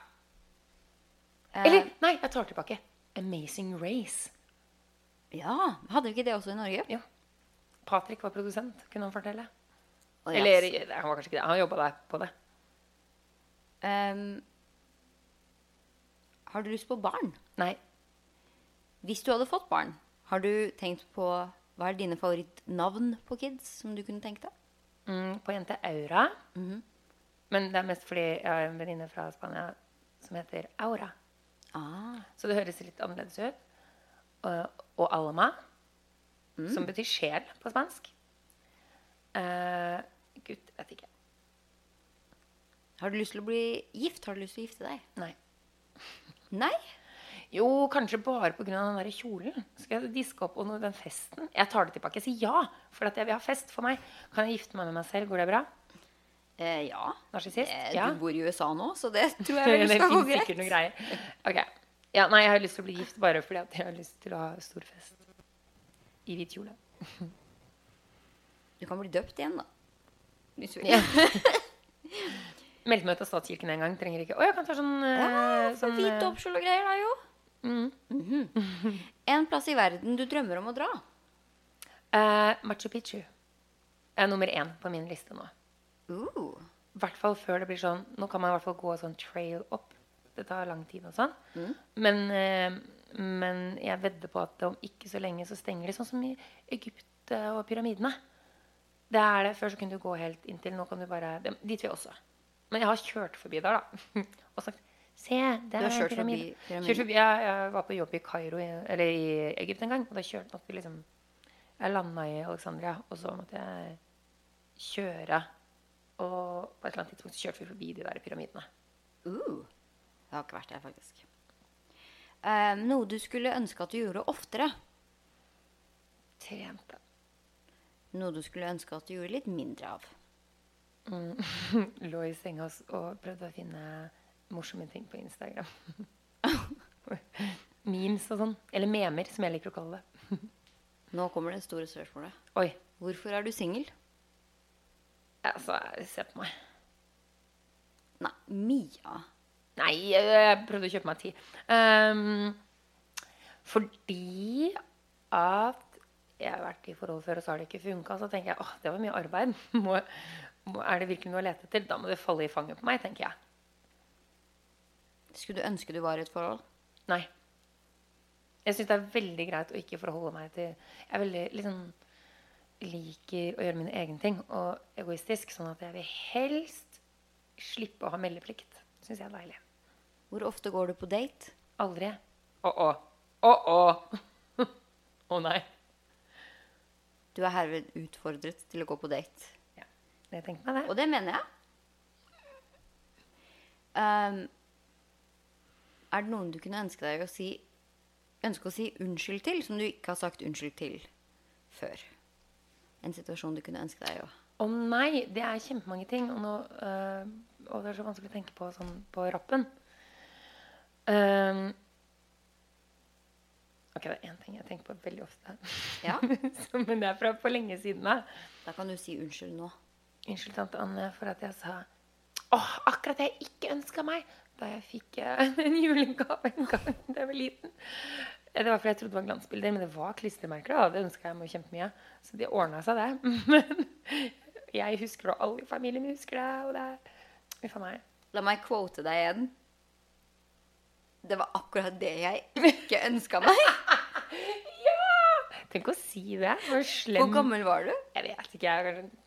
Uh, Eller, nei, jeg tar tilbake. Amazing Race. Ja, hadde vi ikke det også i Norge? Ja. Patrick var produsent, kunne han fortelle. Ja. Eller nei, han var kanskje ikke det. Han jobba der på det. Um, har du lyst på barn? Nei. Hvis du hadde fått barn, har du tenkt på hva er dine favorittnavn på kids som du kunne tenkt deg? Mm, på jente Aura. Men det er mest fordi jeg har en venninne fra Spania som heter Aura. Ah, Så det høres litt annerledes ut. Og, og Alma, som betyr sjel på spansk. Eh, gutt vet ikke. har du lyst til å bli gift? Har du lyst til å gifte deg? Nei. Nei? Jo, kanskje bare pga. den der kjolen. Skal jeg diske opp under den festen? Jeg tar det tilbake. Jeg sier ja, for at jeg vil ha fest for meg. Kan jeg gifte meg med meg selv? Går det bra? Eh, ja. Narsissist? Eh, Ja. Du bor i USA nå, så det tror jeg vel skal gå greit. noen greier. Ok. Ja, nei, jeg har lyst til å bli gift bare fordi jeg har lyst til å ha stor fest. I hvit kjole. Du kan bli døpt igjen, da. Hvis du vil. Ja. Meldte meg ut av statskirken en gang. Trenger ikke Å, jeg kan ta sånn, eh, Ja, sånn Hvit eh, og greier, da jo. mm. Mhm. En plass i verden du drømmer om å dra. Uh, Machu Picchu er nummer én på min liste nå. Uh. Hvert fall før det blir sånn Nå kan man i hvert fall gå sånn trail opp. Det tar lang tid og sånn. Mm. Men, uh, men jeg vedder på at om ikke så lenge så stenger de, sånn som i Egypt eh, og pyramidene. Det er det. Før så kunne du gå helt inntil. Nå kan du bare det, Dit vil jeg også. Men jeg har kjørt forbi der, da. Og sagt Se, der er pyramiden. Kjørt forbi, jeg, jeg var på jobb i Kairo, eller i Egypt en gang. Og da kjørte måtte vi liksom Jeg landa i Alexandria, og så måtte jeg kjøre. Og på et eller annet tidspunkt kjørte vi forbi de der pyramidene. Uh, jeg har ikke vært der, faktisk. Eh, noe du skulle ønske at du gjorde oftere. Trente. Noe du skulle ønske at du gjorde litt mindre av. Lå i senga og prøvde å finne morsomme ting på Instagram. Memes og sånn. Eller memer, som jeg liker å kalle det. Nå kommer det store spørsmålet. Oi. Hvorfor er du singel? Altså, se på meg. Nei, Mia. Nei, jeg prøvde å kjøpe meg tid. Um, fordi at jeg har vært i forhold før, og så har det ikke funka. Så tenker jeg åh, det var mye arbeid. Må, må, er det virkelig noe å lete etter? Da må det falle i fanget på meg, tenker jeg. Skulle du ønske du var i et forhold? Nei. Jeg syns det er veldig greit å ikke forholde meg til Jeg er veldig liksom liker å gjøre mine egne ting og egoistisk, sånn at jeg vil helst slippe å ha meldeplikt. Syns jeg er deilig. Hvor ofte går du på date? Aldri. Å-å. Å-å. Å nei. Du er herved utfordret til å gå på date. Ja. det tenker meg det. Og det mener jeg. Um, er det noen du kunne ønske deg å si Ønske å si unnskyld til, som du ikke har sagt unnskyld til før? En situasjon du kunne ønske deg å Å nei, det er kjempemange ting. Og, nå, øh, og det er så vanskelig å tenke på sånn på rappen. Ehm, ok, det er én ting jeg tenker på veldig ofte. Ja, Men det er fra for lenge siden. Da. da kan du si unnskyld nå. Unnskyld, tante Anne, for at jeg sa Åh, akkurat det jeg ikke ønska meg da jeg fikk eh, en julegave en gang da jeg var liten. Eh, Det var fordi jeg trodde det var glansbilder, men det var klistremerker. Og Det ønska jeg meg kjempemye. Så det ordna seg, det. Men jeg husker det, og alle i familien husker det. Og det er Uff a meg. La meg quote deg igjen. Det var akkurat det jeg ikke ønska meg. ja! Tenk å si det. Hvor slem Hvor gammel var du? Jeg vet ikke. Jeg var kanskje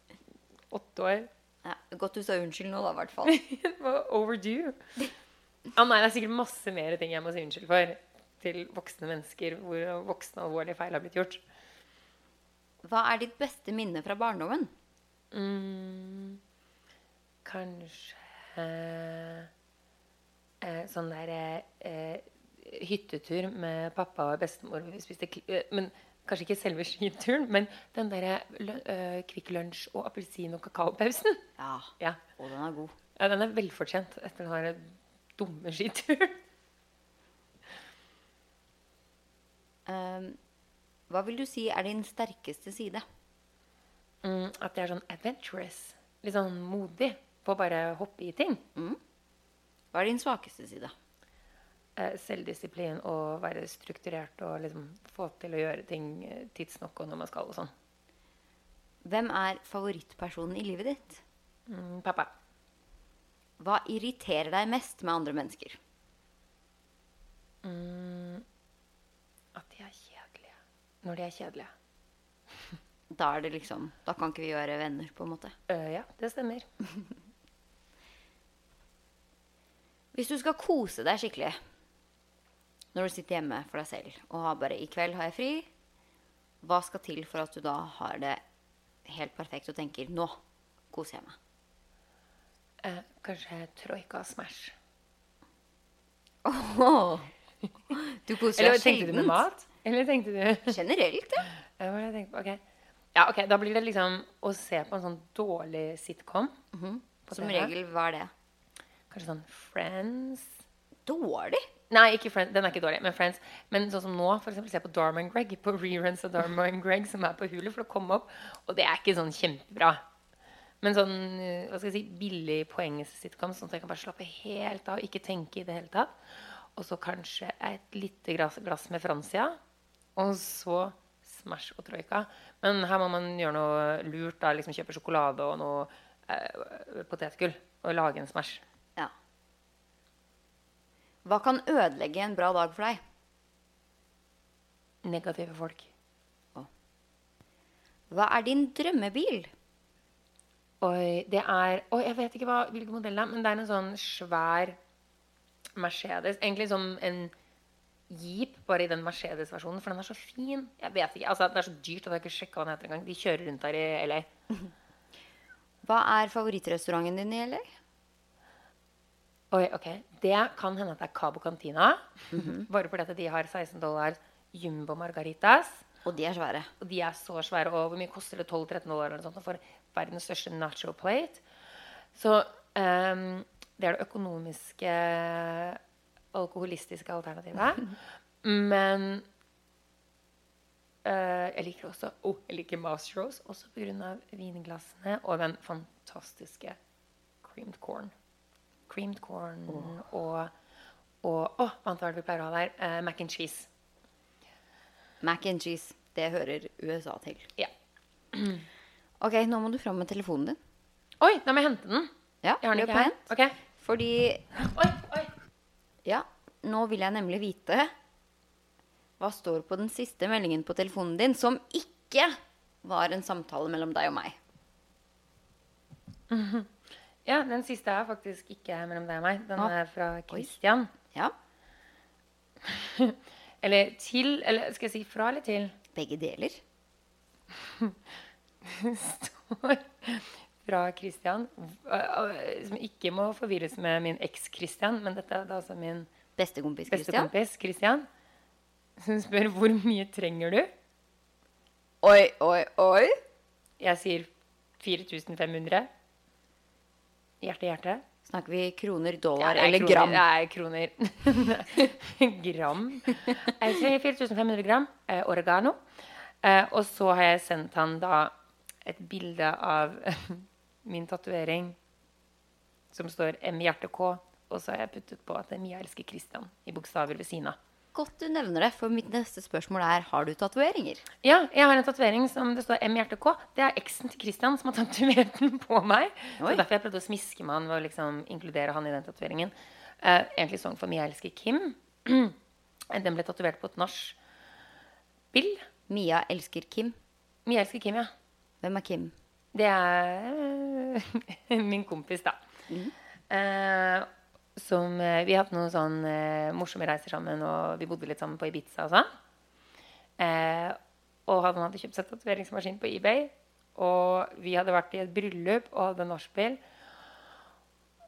åtte år. Ja, godt du sa unnskyld nå, da, i hvert fall. Det var overdue. Ah, nei, det er sikkert masse mer ting jeg må si unnskyld for til voksne mennesker hvor voksne alvorlige feil har blitt gjort. Hva er ditt beste minne fra barndommen? Mm, kanskje eh, sånn der eh, hyttetur med pappa og bestemor. Vi spiste, eh, men Kanskje ikke selve skituren, men den derre uh, Kvikk Lunsj og appelsin- og kakaopausen. Ja, Ja. og den er god. ja, den er velfortjent etter den der dumme skituren. Um, hva vil du si er din sterkeste side? Mm, at jeg er sånn adventurous. Litt sånn modig på å bare hoppe i ting. Hva er din svakeste side? Eh, selvdisiplin og være strukturert og liksom få til å gjøre ting eh, tidsnok og når man skal og sånn. Hvem er favorittpersonen i livet ditt? Mm, pappa. Hva irriterer deg mest med andre mennesker? At de er kjedelige. Når de er kjedelige. Da er det liksom Da kan ikke vi være venner, på en måte. Uh, ja, det stemmer. Hvis du skal kose deg skikkelig når du sitter hjemme for deg selv og har bare 'i kveld har jeg fri', hva skal til for at du da har det helt perfekt og tenker 'nå koser jeg meg'? Eh, kanskje troika og Smash. Oh, Du koser Eller deg tenkte du med mat? Eller tenkte du Generelt, ja. Jeg tenkte på? Ok. Ja, ok, Da blir det liksom å se på en sånn dårlig sitcom. på Som regel, hva er det? Kanskje sånn Friends. Dårlig? Nei, Friends, den er ikke dårlig, men Friends. Men sånn som nå, for eksempel, se på Darman Greg, på reruns av Darman Greg, som er på Hulu, for å komme opp. Og det er ikke sånn kjempebra. Men sånn eh, hva skal jeg si, billig poeng-sitcom, sånn at jeg kan bare slappe helt av, ikke tenke i det hele tatt. Og så kanskje et lite glass, glass med Francia. Og så Smash og Troika. Men her må man gjøre noe lurt. da, liksom Kjøpe sjokolade og noe eh, potetgull og lage en Smash. Hva kan ødelegge en bra dag for deg? Negative folk. Hva er din drømmebil? Oi, det er Oi, jeg vet ikke hva, hvilken modell det er, men det er en sånn svær Mercedes. Egentlig som en Jeep, bare i den Mercedes-versjonen, for den er så fin. Jeg vet ikke, altså Det er så dyrt at jeg ikke sjekka hva den heter engang. De kjører rundt her i LA. Hva er favorittrestauranten din i LA? Oi, ok. Det kan hende at det er Cabo Cantina. Bare fordi at de har 16 dollar jumbo margaritas. Og de er svære. Og de er så svære. Og hvor mye koster det? 12-13 dollar eller noe sånt for verdens største nacho plate? Så um, det er det økonomiske alkoholistiske alternativet. Men Uh, jeg liker også oh, jeg liker Mastros, også pga. vinglassene og den fantastiske creamed corn. Creamed corn og og Å, hva annet vi pleier å ha der? Uh, mac and cheese. Mac and cheese. Det hører USA til. Ja. Ok, nå må du fram med telefonen din. Oi, da må jeg hente den. Ja, Jeg har den ikke her. Okay. Fordi Oi, oi. Ja, nå vil jeg nemlig vite hva står på den siste meldingen på telefonen din som ikke var en samtale mellom deg og meg. Ja, den siste er faktisk ikke mellom deg og meg. Den ah. er fra Christian. Ja, Eller til Eller skal jeg si fra eller til? begge deler. står fra Christian, som ikke må forvirres med min eks-Christian, men dette er da altså min Bestekompis Christian. Beste Christian, som spør hvor mye trenger du? Oi, oi, oi. Jeg sier 4500. Hjerte, hjerte. Snakker vi kroner, dollar er eller kroner, gram? Er kroner. gram. Jeg trenger 4500 gram eh, oregano. Eh, og så har jeg sendt han da et bilde av min tatovering som står M hjerte K. Og så har jeg puttet på at det Mia elsker Christian i bokstaver ved siden av. Godt du nevner det, for mitt neste spørsmål er har du tatoveringer. Ja, jeg har en tatovering som det står M hjerte K. Det er eksen til Christian som har tatovert den på meg. Så Oi. derfor jeg prøvde å smiske med han ved å liksom inkludere han i den tatoveringen. Uh, egentlig sånn for Mia elsker Kim. den ble tatovert på et nachspiel. Mia elsker Kim. Mia elsker Kim, ja. Hvem er Kim? Det er min kompis, da. Eh, som eh, Vi har hatt noen sånn eh, morsomme reiser sammen, og vi bodde litt sammen på Ibiza og sånn. Eh, og han hadde kjøpt seg tatoveringsmaskin på eBay. Og vi hadde vært i et bryllup og hadde nachspiel.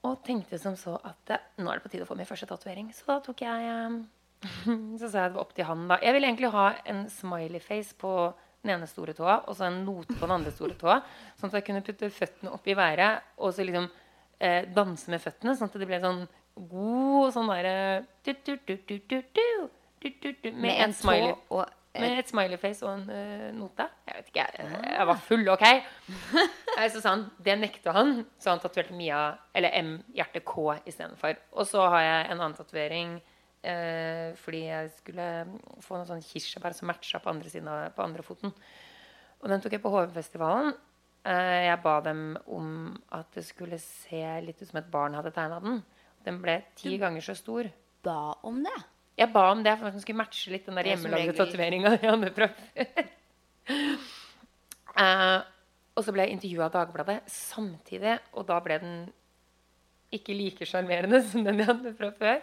Og tenkte som så at nå er det på tide å få min første tatovering. Så da tok jeg eh, Så sa jeg det var opp til han, da. Jeg ville egentlig ha en smiley face på den ene store tåa og så en note på den andre store tåa. Sånn at jeg kunne putte føttene opp i været og så liksom eh, danse med føttene, sånn at det ble sånn god og sånn derre Med en smiley. Og med et smileyface og en eh, uh, note. Jeg vet ikke, jeg, ah. jeg var full, OK? så sa han det nekta han, så han tatoverte Mia, eller M hjerte K istedenfor. Og så har jeg en annen tatovering uh, fordi jeg skulle få noen sånn kirsebær som matcha på andre siden av, på andre foten. Og den tok jeg på HV-festivalen. Eh, jeg ba dem om at det skulle se litt ut som et barn hadde tegna den. Den ble ti ganger så stor. ba om det. Jeg ba om det for at den skulle matche litt den der er hjemmelagde tatoveringa jeg hadde fra før. Eh, og så ble jeg intervjua av Dagbladet samtidig, og da ble den ikke like sjarmerende som den jeg hadde fra før.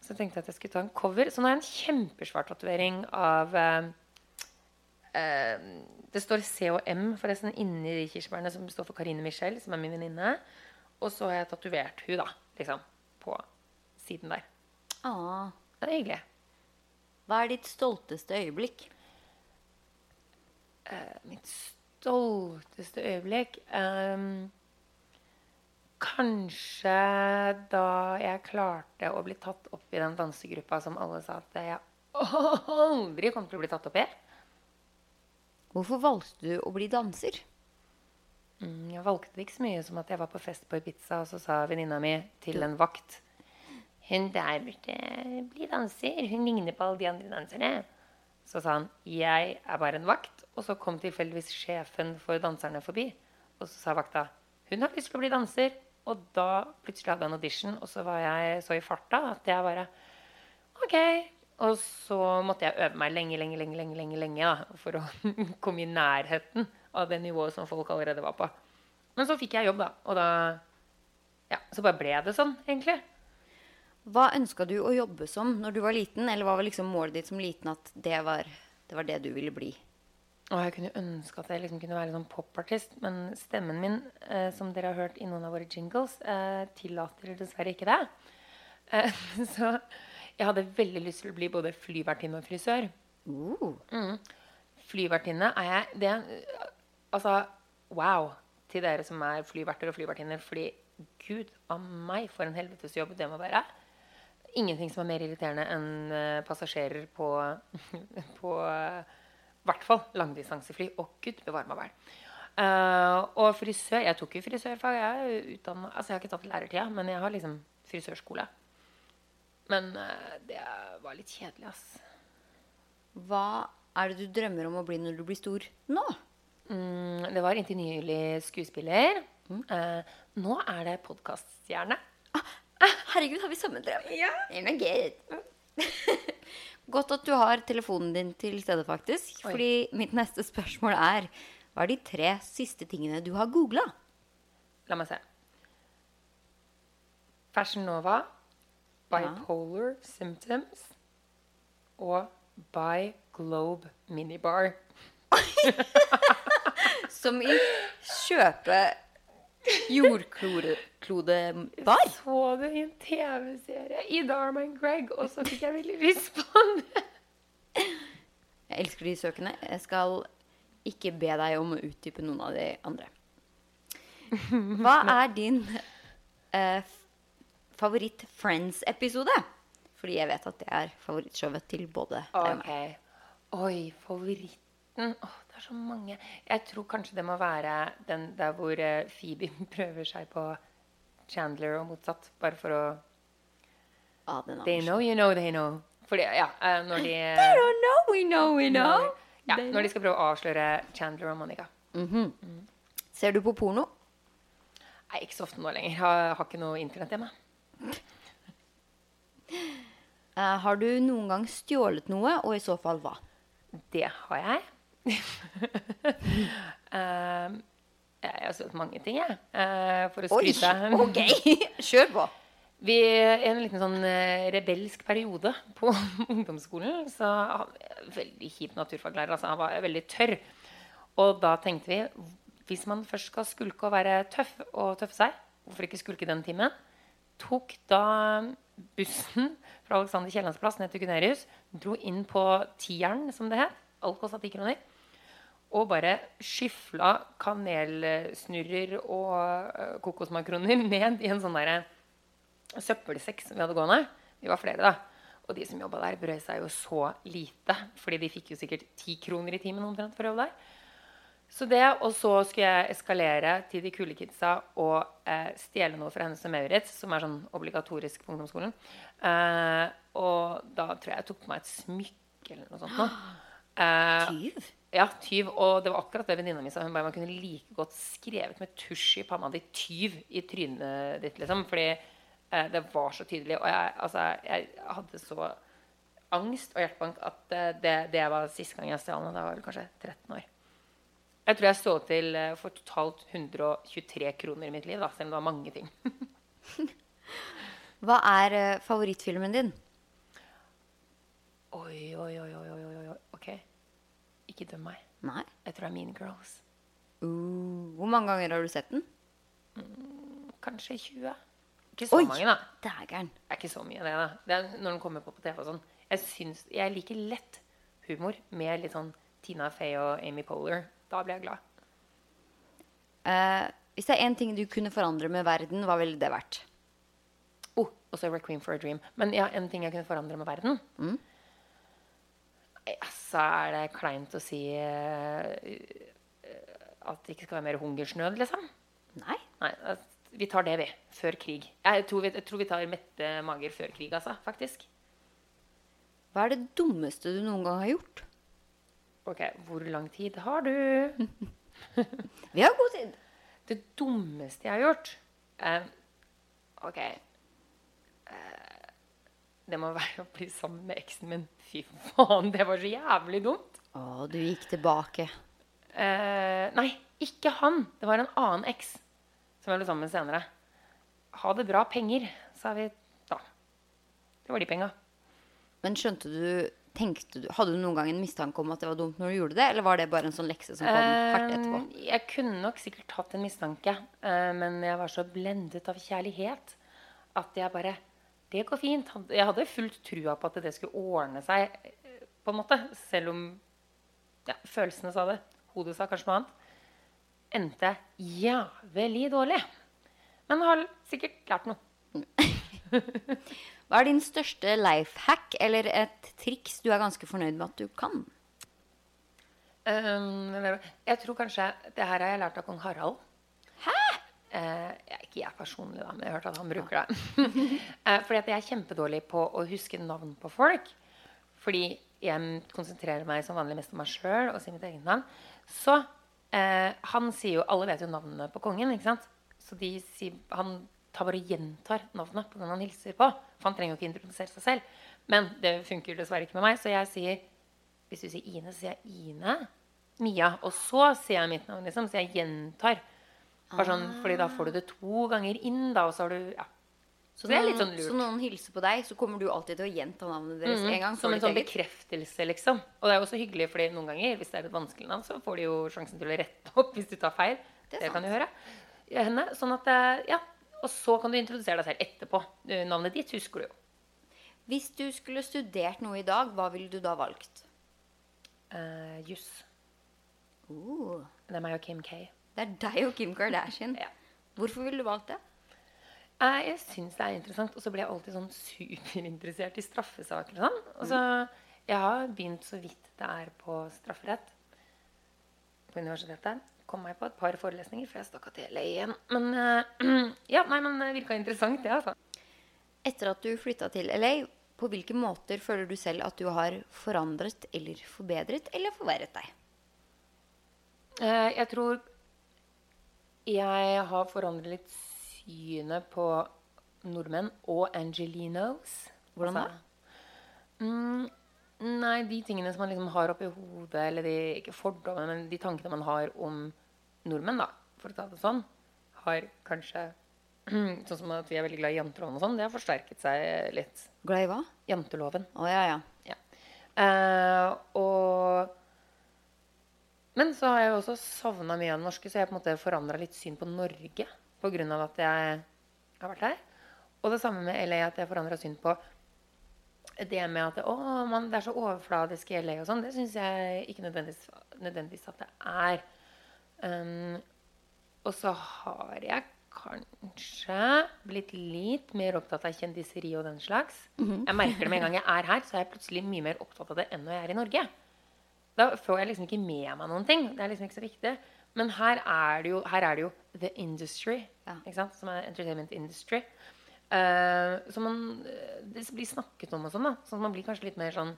Så tenkte jeg at jeg skulle ta en cover. Så nå har jeg en kjempesvær tatovering av eh, Det står C og M forresten inni de kirsebærene, som står for Karine Michelle, som er min venninne. Og så har jeg tatovert hun da, liksom, på siden der. Ah, Det er hyggelig. hva er ditt stolteste øyeblikk? mitt stolteste øyeblikk um, Kanskje da jeg klarte å bli tatt opp i den dansegruppa som alle sa at jeg aldri kom til å bli tatt opp i. Hvorfor valgte du å bli danser? Mm, Jeg valgte det ikke så mye som at jeg var på fest på Ibiza, og så sa venninna mi til en vakt Hun der burde bli danser. Hun ligner på alle de andre danserne. Så sa han jeg er bare en vakt. Og så kom tilfeldigvis sjefen for danserne forbi. Og så sa vakta hun har lyst til å bli danser. Og da plutselig hadde jeg en audition, og så var jeg så i farta at jeg bare OK. Og så måtte jeg øve meg lenge, lenge, lenge, lenge, lenge, lenge da, for å komme i nærheten av det nivået som folk allerede var på. Men så fikk jeg jobb, da. Og da Ja, så bare ble det sånn, egentlig. Hva ønska du å jobbe som når du var liten? Eller hva var liksom målet ditt som liten at det var det, var det du ville bli? Og jeg kunne ønske at jeg liksom kunne være sånn popartist, men stemmen min, eh, som dere har hørt i noen av våre jingles, eh, tillater dessverre ikke det. Eh, så jeg hadde veldig lyst til å bli både flyvertinne og frisør. Uh. Flyvertinne er jeg det, Altså, wow til dere som er flyverter og flyvertinner. Fordi gud av meg, for en helvetes jobb det må være. Ingenting som er mer irriterende enn eh, passasjerer på, på eh, hvert fall langdistansefly. Å, gud bevare meg vel. Uh, og frisør Jeg tok jo frisørfag. Jeg utdannet, altså jeg har ikke tatt lærertida, men jeg har liksom frisørskole. Men eh, det var litt kjedelig, ass. Hva er det du drømmer om å bli når du blir stor nå? Mm, det var inntil nylig skuespiller. Eh, nå er det podkaststjerne. Ah, herregud, har vi samme drøm? Ja. God. Godt at du har telefonen din til stede, faktisk. Oi. Fordi mitt neste spørsmål er Hva er de tre siste tingene du har googla? La meg se. Fashion Nova, Bipolar Symptoms og By Globe Minibar. Som i kjøpe jordklodebar? Så det i en TV-serie i Darman Greg, og så fikk jeg veldig lyst på det. Jeg elsker de søkene. Jeg skal ikke be deg om å utdype noen av de andre. Hva er din eh, favoritt-Friends-episode? Fordi jeg vet at det er favorittshowet til både deg og meg. Oi, favoritten Åh, Det er så mange. Jeg tror kanskje det må være den der hvor eh, Phoebe prøver seg på Chandler og motsatt. Bare for å Ah, They know you know they know. Fordi, ja, eh, når de They don't know, we know, we know. Ja, når de skal prøve å avsløre Chandler og Monica. Ser du på porno? Nei, ikke så ofte nå lenger. Jeg har, har ikke noe internett hjemme. Eh, har du noen gang stjålet noe, og i så fall hva? Det har jeg. uh, jeg har stjålet mange ting, jeg. Uh, for å Oi, skryte. ok! Kjør på. Vi I en liten sånn rebelsk periode på ungdomsskolen så han, Veldig kjip naturfaglærer. Altså, han var veldig tørr. Og da tenkte vi hvis man først skal skulke og være tøff og tøffe seg, hvorfor ikke skulke den timen? Tok da bussen fra Alexander Kiellands plass ned til Gunerius. Dro inn på tieren, som det het. Alt kosta ti kroner. Og bare skyfla kanelsnurrer og eh, kokosmakroner ned i en sånn der søppelsekk som vi hadde gående. Vi var flere, da. Og de som jobba der, brød seg jo så lite. Fordi de fikk jo sikkert ti kroner i timen omtrent for å jobbe der. Så det, Og så skulle jeg eskalere til de kule kidsa og eh, stjele noe fra Hennes og Maurits, som er sånn obligatorisk på ungdomsskolen. Eh, og da tror jeg jeg tok på meg et smykke eller noe sånt. Nå. Eh, Tyv? ja, tyv. Og det var akkurat det venninna mi sa. Hun bare man kunne like godt skrevet med tusj i panna di 'tyv' i trynet ditt, liksom. Fordi eh, det var så tydelig. Og jeg, altså, jeg hadde så angst og hjertebank at eh, det, det var siste gang jeg stjal noe. Da var jeg vel kanskje 13 år. Jeg tror jeg så til eh, for totalt 123 kroner i mitt liv, da, selv om det var mange ting. Hva er eh, favorittfilmen din? Oi, oi, oi, oi, oi, oi, oi. Ok. Ikke døm meg. Nei. Jeg tror det er Mean Girls. Uh, hvor mange ganger har du sett den? Kanskje 20. Ikke så Oi! mange, da. Dægeren. Det er ikke så mye, det. da. Det er når den kommer på på TV og sånn. Jeg, syns, jeg liker lett humor med litt sånn Tina Fey og Amy Poehler. Da blir jeg glad. Eh, hvis det er én ting du kunne forandre med verden, hva ville det vært? Oh, også Requiem for a Dream. Men ja, en ting jeg kunne forandre med verden Mm. Så er det kleint å si eh, at det ikke skal være mer hungersnød, liksom? Nei. Nei, vi tar det, vi. Før krig. Jeg tror vi, jeg tror vi tar mette mager før krig, altså. Faktisk. Hva er det dummeste du noen gang har gjort? Ok, hvor lang tid har du? Vi har god tid. Det dummeste jeg har gjort eh, Ok. Eh, det må være å bli sammen med eksen min. Fy faen, det var så jævlig dumt. Å, du gikk tilbake. Eh, nei, ikke han. Det var en annen eks. som jeg ble sammen med senere. Ha det bra, penger, sa vi da. Det var de penga. Men skjønte du du, Hadde du noen gang en mistanke om at det var dumt når du gjorde det, eller var det bare en sånn lekse som kom hardt etterpå? Eh, Jeg kunne nok sikkert hatt en mistanke, eh, men jeg var så blendet av kjærlighet at jeg bare Det går fint. Jeg hadde fullt trua på at det skulle ordne seg, på en måte. Selv om ja, følelsene sa det. Hodet sa kanskje noe annet. Endte jævlig dårlig. Men har sikkert lært noe. Hva er din største life hack eller et triks du er ganske fornøyd med at du kan? Um, jeg tror kanskje Det her har jeg lært av kong Harald. Hæ? ja, ikke jeg personlig, da, men jeg har hørt at han bruker det. uh, fordi at jeg er kjempedårlig på å huske navn på folk. Fordi jeg konsentrerer meg som vanlig mest om meg sjøl og sier mitt eget navn. Så uh, han sier jo Alle vet jo navnene på kongen, ikke sant? Så de sier, han tar bare gjentar navnet på den han hilser på. For han trenger jo ikke introdusere seg selv. Men det funker dessverre ikke med meg, så jeg sier hvis du sier Ine, så sier jeg Ine. Mia. Og så sier jeg mitt navn, liksom. Så jeg gjentar. Bare sånn, fordi da får du det to ganger inn, da, og så har du ja. Så, det er litt sånn lurt. så noen hilser på deg, så kommer du alltid til å gjenta navnet deres en gang? Som en sånn bekreftelse, liksom. Og det er jo også hyggelig, fordi noen ganger, hvis det er et vanskelig navn, så får de jo sjansen til å rette opp hvis du tar feil. Det Det, kan du høre. Ja, Henne. Sånn at, eh, ja. Og så kan du introdusere deg selv etterpå. Navnet ditt husker du jo. Hvis du skulle studert noe i dag, hva ville du da valgt? Uh, Juss. Uh, Det er meg og Kim K. det er deg og Kim Kardashian. Ja. Hvorfor ville du valgt det? Uh, jeg syns det er interessant. Og så ble jeg alltid sånn superinteressert i straffesaker og sånn. Og så Jeg har begynt så vidt det er på strafferett på universitetet. Kom meg på et par forelesninger før jeg stakk av til LA igjen. Men uh, ja, nei, men det virka interessant, det, altså. Etter at du flytta til LA, på hvilke måter føler du selv at du har forandret eller forbedret eller forverret deg? Uh, jeg tror jeg har forandret litt synet på nordmenn og angelinos. Hvordan da? Mm, nei, de tingene som man liksom har oppi hodet, eller de, ikke fordommene, men de tankene man har om nordmenn, da, for å ta det sånn, har kanskje Sånn som at vi er veldig glad i janteloven og sånn, det har forsterket seg litt. Glad i hva? Janteloven. Å ja, ja. Ja. Uh, og Men så har jeg jo også savna mye av det norske, så jeg har på en måte forandra litt syn på Norge pga. at jeg har vært her. Og det samme med LA, at jeg forandra syn på det med at å, man, det er så overfladisk i LA og sånn. Det syns jeg ikke nødvendigvis, nødvendigvis at det er. Um, og så har jeg kanskje blitt litt mer opptatt av kjendiseri og den slags. Jeg merker det med en gang jeg er her, så er jeg plutselig mye mer opptatt av det enn når jeg er i Norge. Da får jeg liksom ikke med meg noen ting. Det er liksom ikke så viktig. Men her er det jo, her er det jo the industry, Ja. som er entertainment industry. Eh, så man, det blir snakket om og sånn. da. Så man blir kanskje litt mer sånn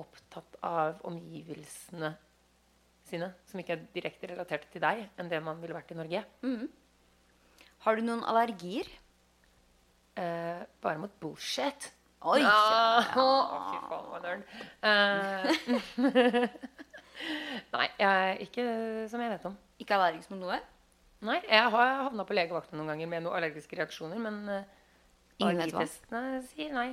opptatt av omgivelsene sine, som ikke er direkte relatert til deg, enn det man ville vært i Norge. Har du noen allergier? Uh, bare mot bullshit. Oi! Fy faen, hva nerd. Eh, Nei, jeg, ikke som jeg vet om. Ikke allergisk mot noe? Nei, jeg har havna på legevakten noen ganger med noen allergiske reaksjoner, men uh, Ingen vet hva. sier nei.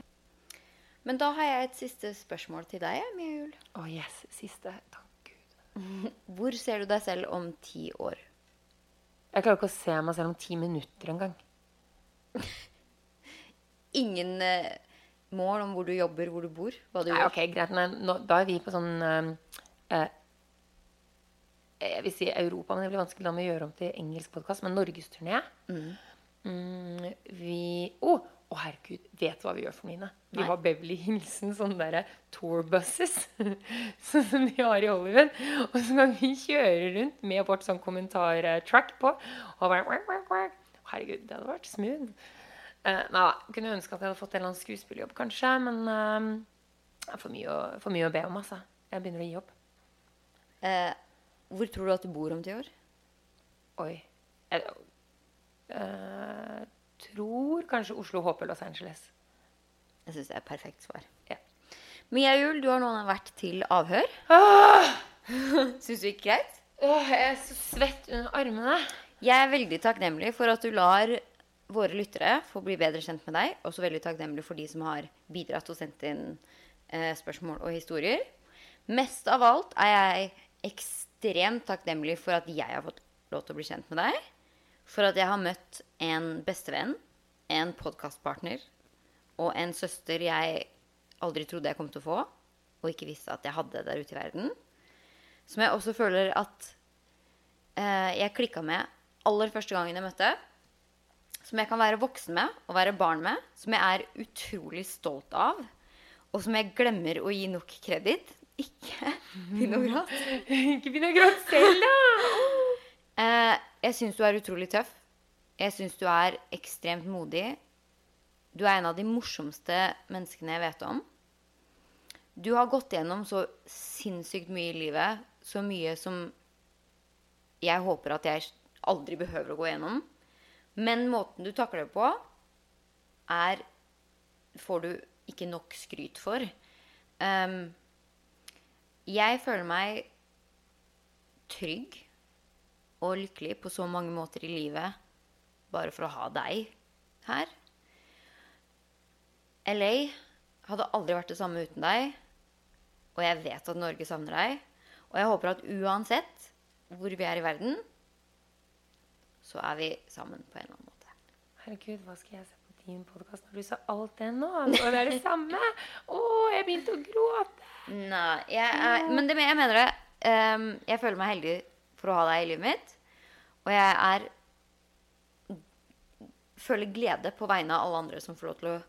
Men da har jeg et siste spørsmål til deg, Mia Jul. Å yes, siste. Takk Gud. Hvor ser du deg selv om ti år? Jeg klarer ikke å se meg selv om ti minutter engang. Ingen eh, mål om hvor du jobber, hvor du bor, hva du Nei, gjør? ok, greit. Nei, nå, da er vi på sånn eh, eh, Jeg vil si Europa, men det blir vanskelig da med å gjøre om til engelsk podkast. Men norgesturné. Mm, vi Å, å, herregud, vet du hva vi gjør for mine? Vi Nei. har Beverly Hilsen, sånne der tourbusses sånn som de har i Hollywood. Og så kan vi kjøre rundt med vårt sånn kommentartrack på. Og bare. Herregud, det hadde vært smooth. Uh, nei. Kunne ønske at jeg hadde fått en eller annen skuespillerjobb, kanskje. Men uh, er for mye, å, for mye å be om, altså. Jeg begynner å gi opp. Uh, hvor tror du at du bor om ti år? Oi. uh, eh, tror kanskje Oslo, håper Los Angeles. Jeg syns det er et perfekt svar. Ja. Mia Jul, du har nå vært til avhør. Ah! Syns du ikke greit? Åh, jeg er så svett under armene. Jeg er veldig takknemlig for at du lar våre lyttere få bli bedre kjent med deg. Også veldig takknemlig for de som har bidratt og sendt inn eh, spørsmål og historier. Mest av alt er jeg ekstremt takknemlig for at jeg har fått lov til å bli kjent med deg. For at jeg har møtt en bestevenn, en podkastpartner og en søster jeg aldri trodde jeg kom til å få, og ikke visste at jeg hadde der ute i verden. Som jeg også føler at eh, jeg klikka med aller første gangen jeg møtte. Som jeg kan være voksen med og være barn med. Som jeg er utrolig stolt av. Og som jeg glemmer å gi nok kreditt. Ikke gråte. Ikke gråte selv, da! Eh, jeg syns du er utrolig tøff. Jeg syns du er ekstremt modig. Du er en av de morsomste menneskene jeg vet om. Du har gått gjennom så sinnssykt mye i livet. Så mye som jeg håper at jeg aldri behøver å gå gjennom. Men måten du takler det på, er Får du ikke nok skryt for. Um, jeg føler meg trygg og lykkelig på så mange måter i livet bare for å ha deg her. LA hadde aldri vært det samme uten deg. Og jeg vet at Norge savner deg. Og jeg håper at uansett hvor vi er i verden, så er vi sammen på en eller annen måte. Herregud, hva skal jeg se på din podkast når du sa alt det nå? Og det er det samme? Å, jeg begynte å gråte. Nei, jeg er, men det, jeg mener det. Um, jeg føler meg heldig for å ha deg i livet mitt. Og jeg er føler glede på vegne av alle andre som får lov til å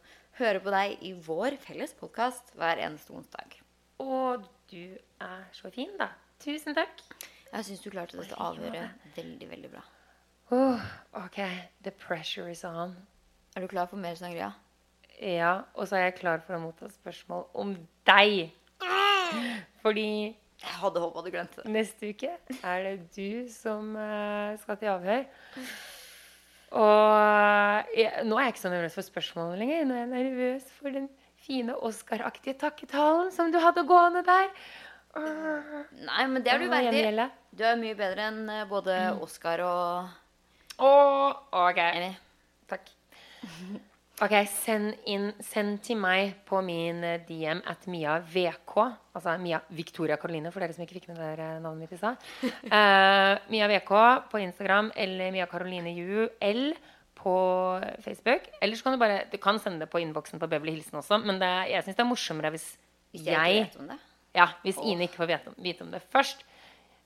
høre på deg i vår felles podkast hver eneste onsdag. Og du er så fin, da. Tusen takk. Jeg syns du klarte dette avhøret veldig, veldig bra. Oh, OK, the pressure is on. Er du klar for mer sangria? Ja, og så er jeg klar for å motta spørsmål om deg. Fordi Jeg hadde håpa du glemte det. neste uke er det du som eh, skal til avhør. Og jeg, nå er jeg ikke så nervøs for spørsmålene lenger. Nå er jeg nervøs for den fine Oscar-aktige takketalen som du hadde gående der. Nei, men det er du verdig. Du er mye bedre enn eh, både Oscar og Åh, OK. Takk. Ok, send, inn, send til meg på min eh, DM at Mia VK. Altså Mia Victoria Caroline, for dere som ikke fikk med dere navnet mitt i stad. Uh, Mia VK på Instagram eller Mia Caroline UL på Facebook. Eller så kan du bare Du kan sende det på innboksen på Beverly Hilsen også, men det, jeg syns det er morsommere hvis, Hvis jeg ikke jeg vet om det. ja, hvis Ine ikke får vite om, vite om det først.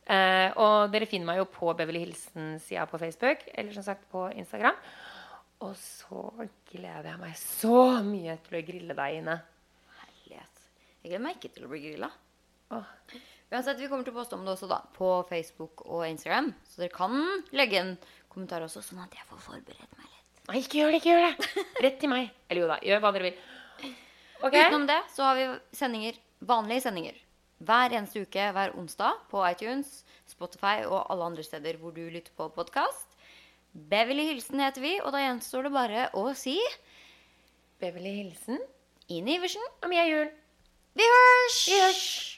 Uh, og dere finner meg jo på Beverly Hilsen-sida på Facebook, eller som sagt på Instagram. Og så gleder jeg meg så mye til å grille deg, Ine. Herlighet. Jeg gleder meg ikke til å bli grilla. Uansett, Vi kommer til å poste om det også da, på Facebook og Instagram. Så dere kan legge en kommentar også, sånn at jeg får forberedt meg litt. Nei, ikke gjør det, ikke gjør det! Rett til meg. Eller jo da, gjør hva dere vil. Okay. Utenom det så har vi sendinger, vanlige sendinger hver eneste uke hver onsdag på iTunes, Spotify og alle andre steder hvor du lytter på podkast. Beverly Hilsen heter vi, og da gjenstår det bare å si Beverly Hilsen Ine Iversen. og Mia Juel. Vi hørs! Vi hørs!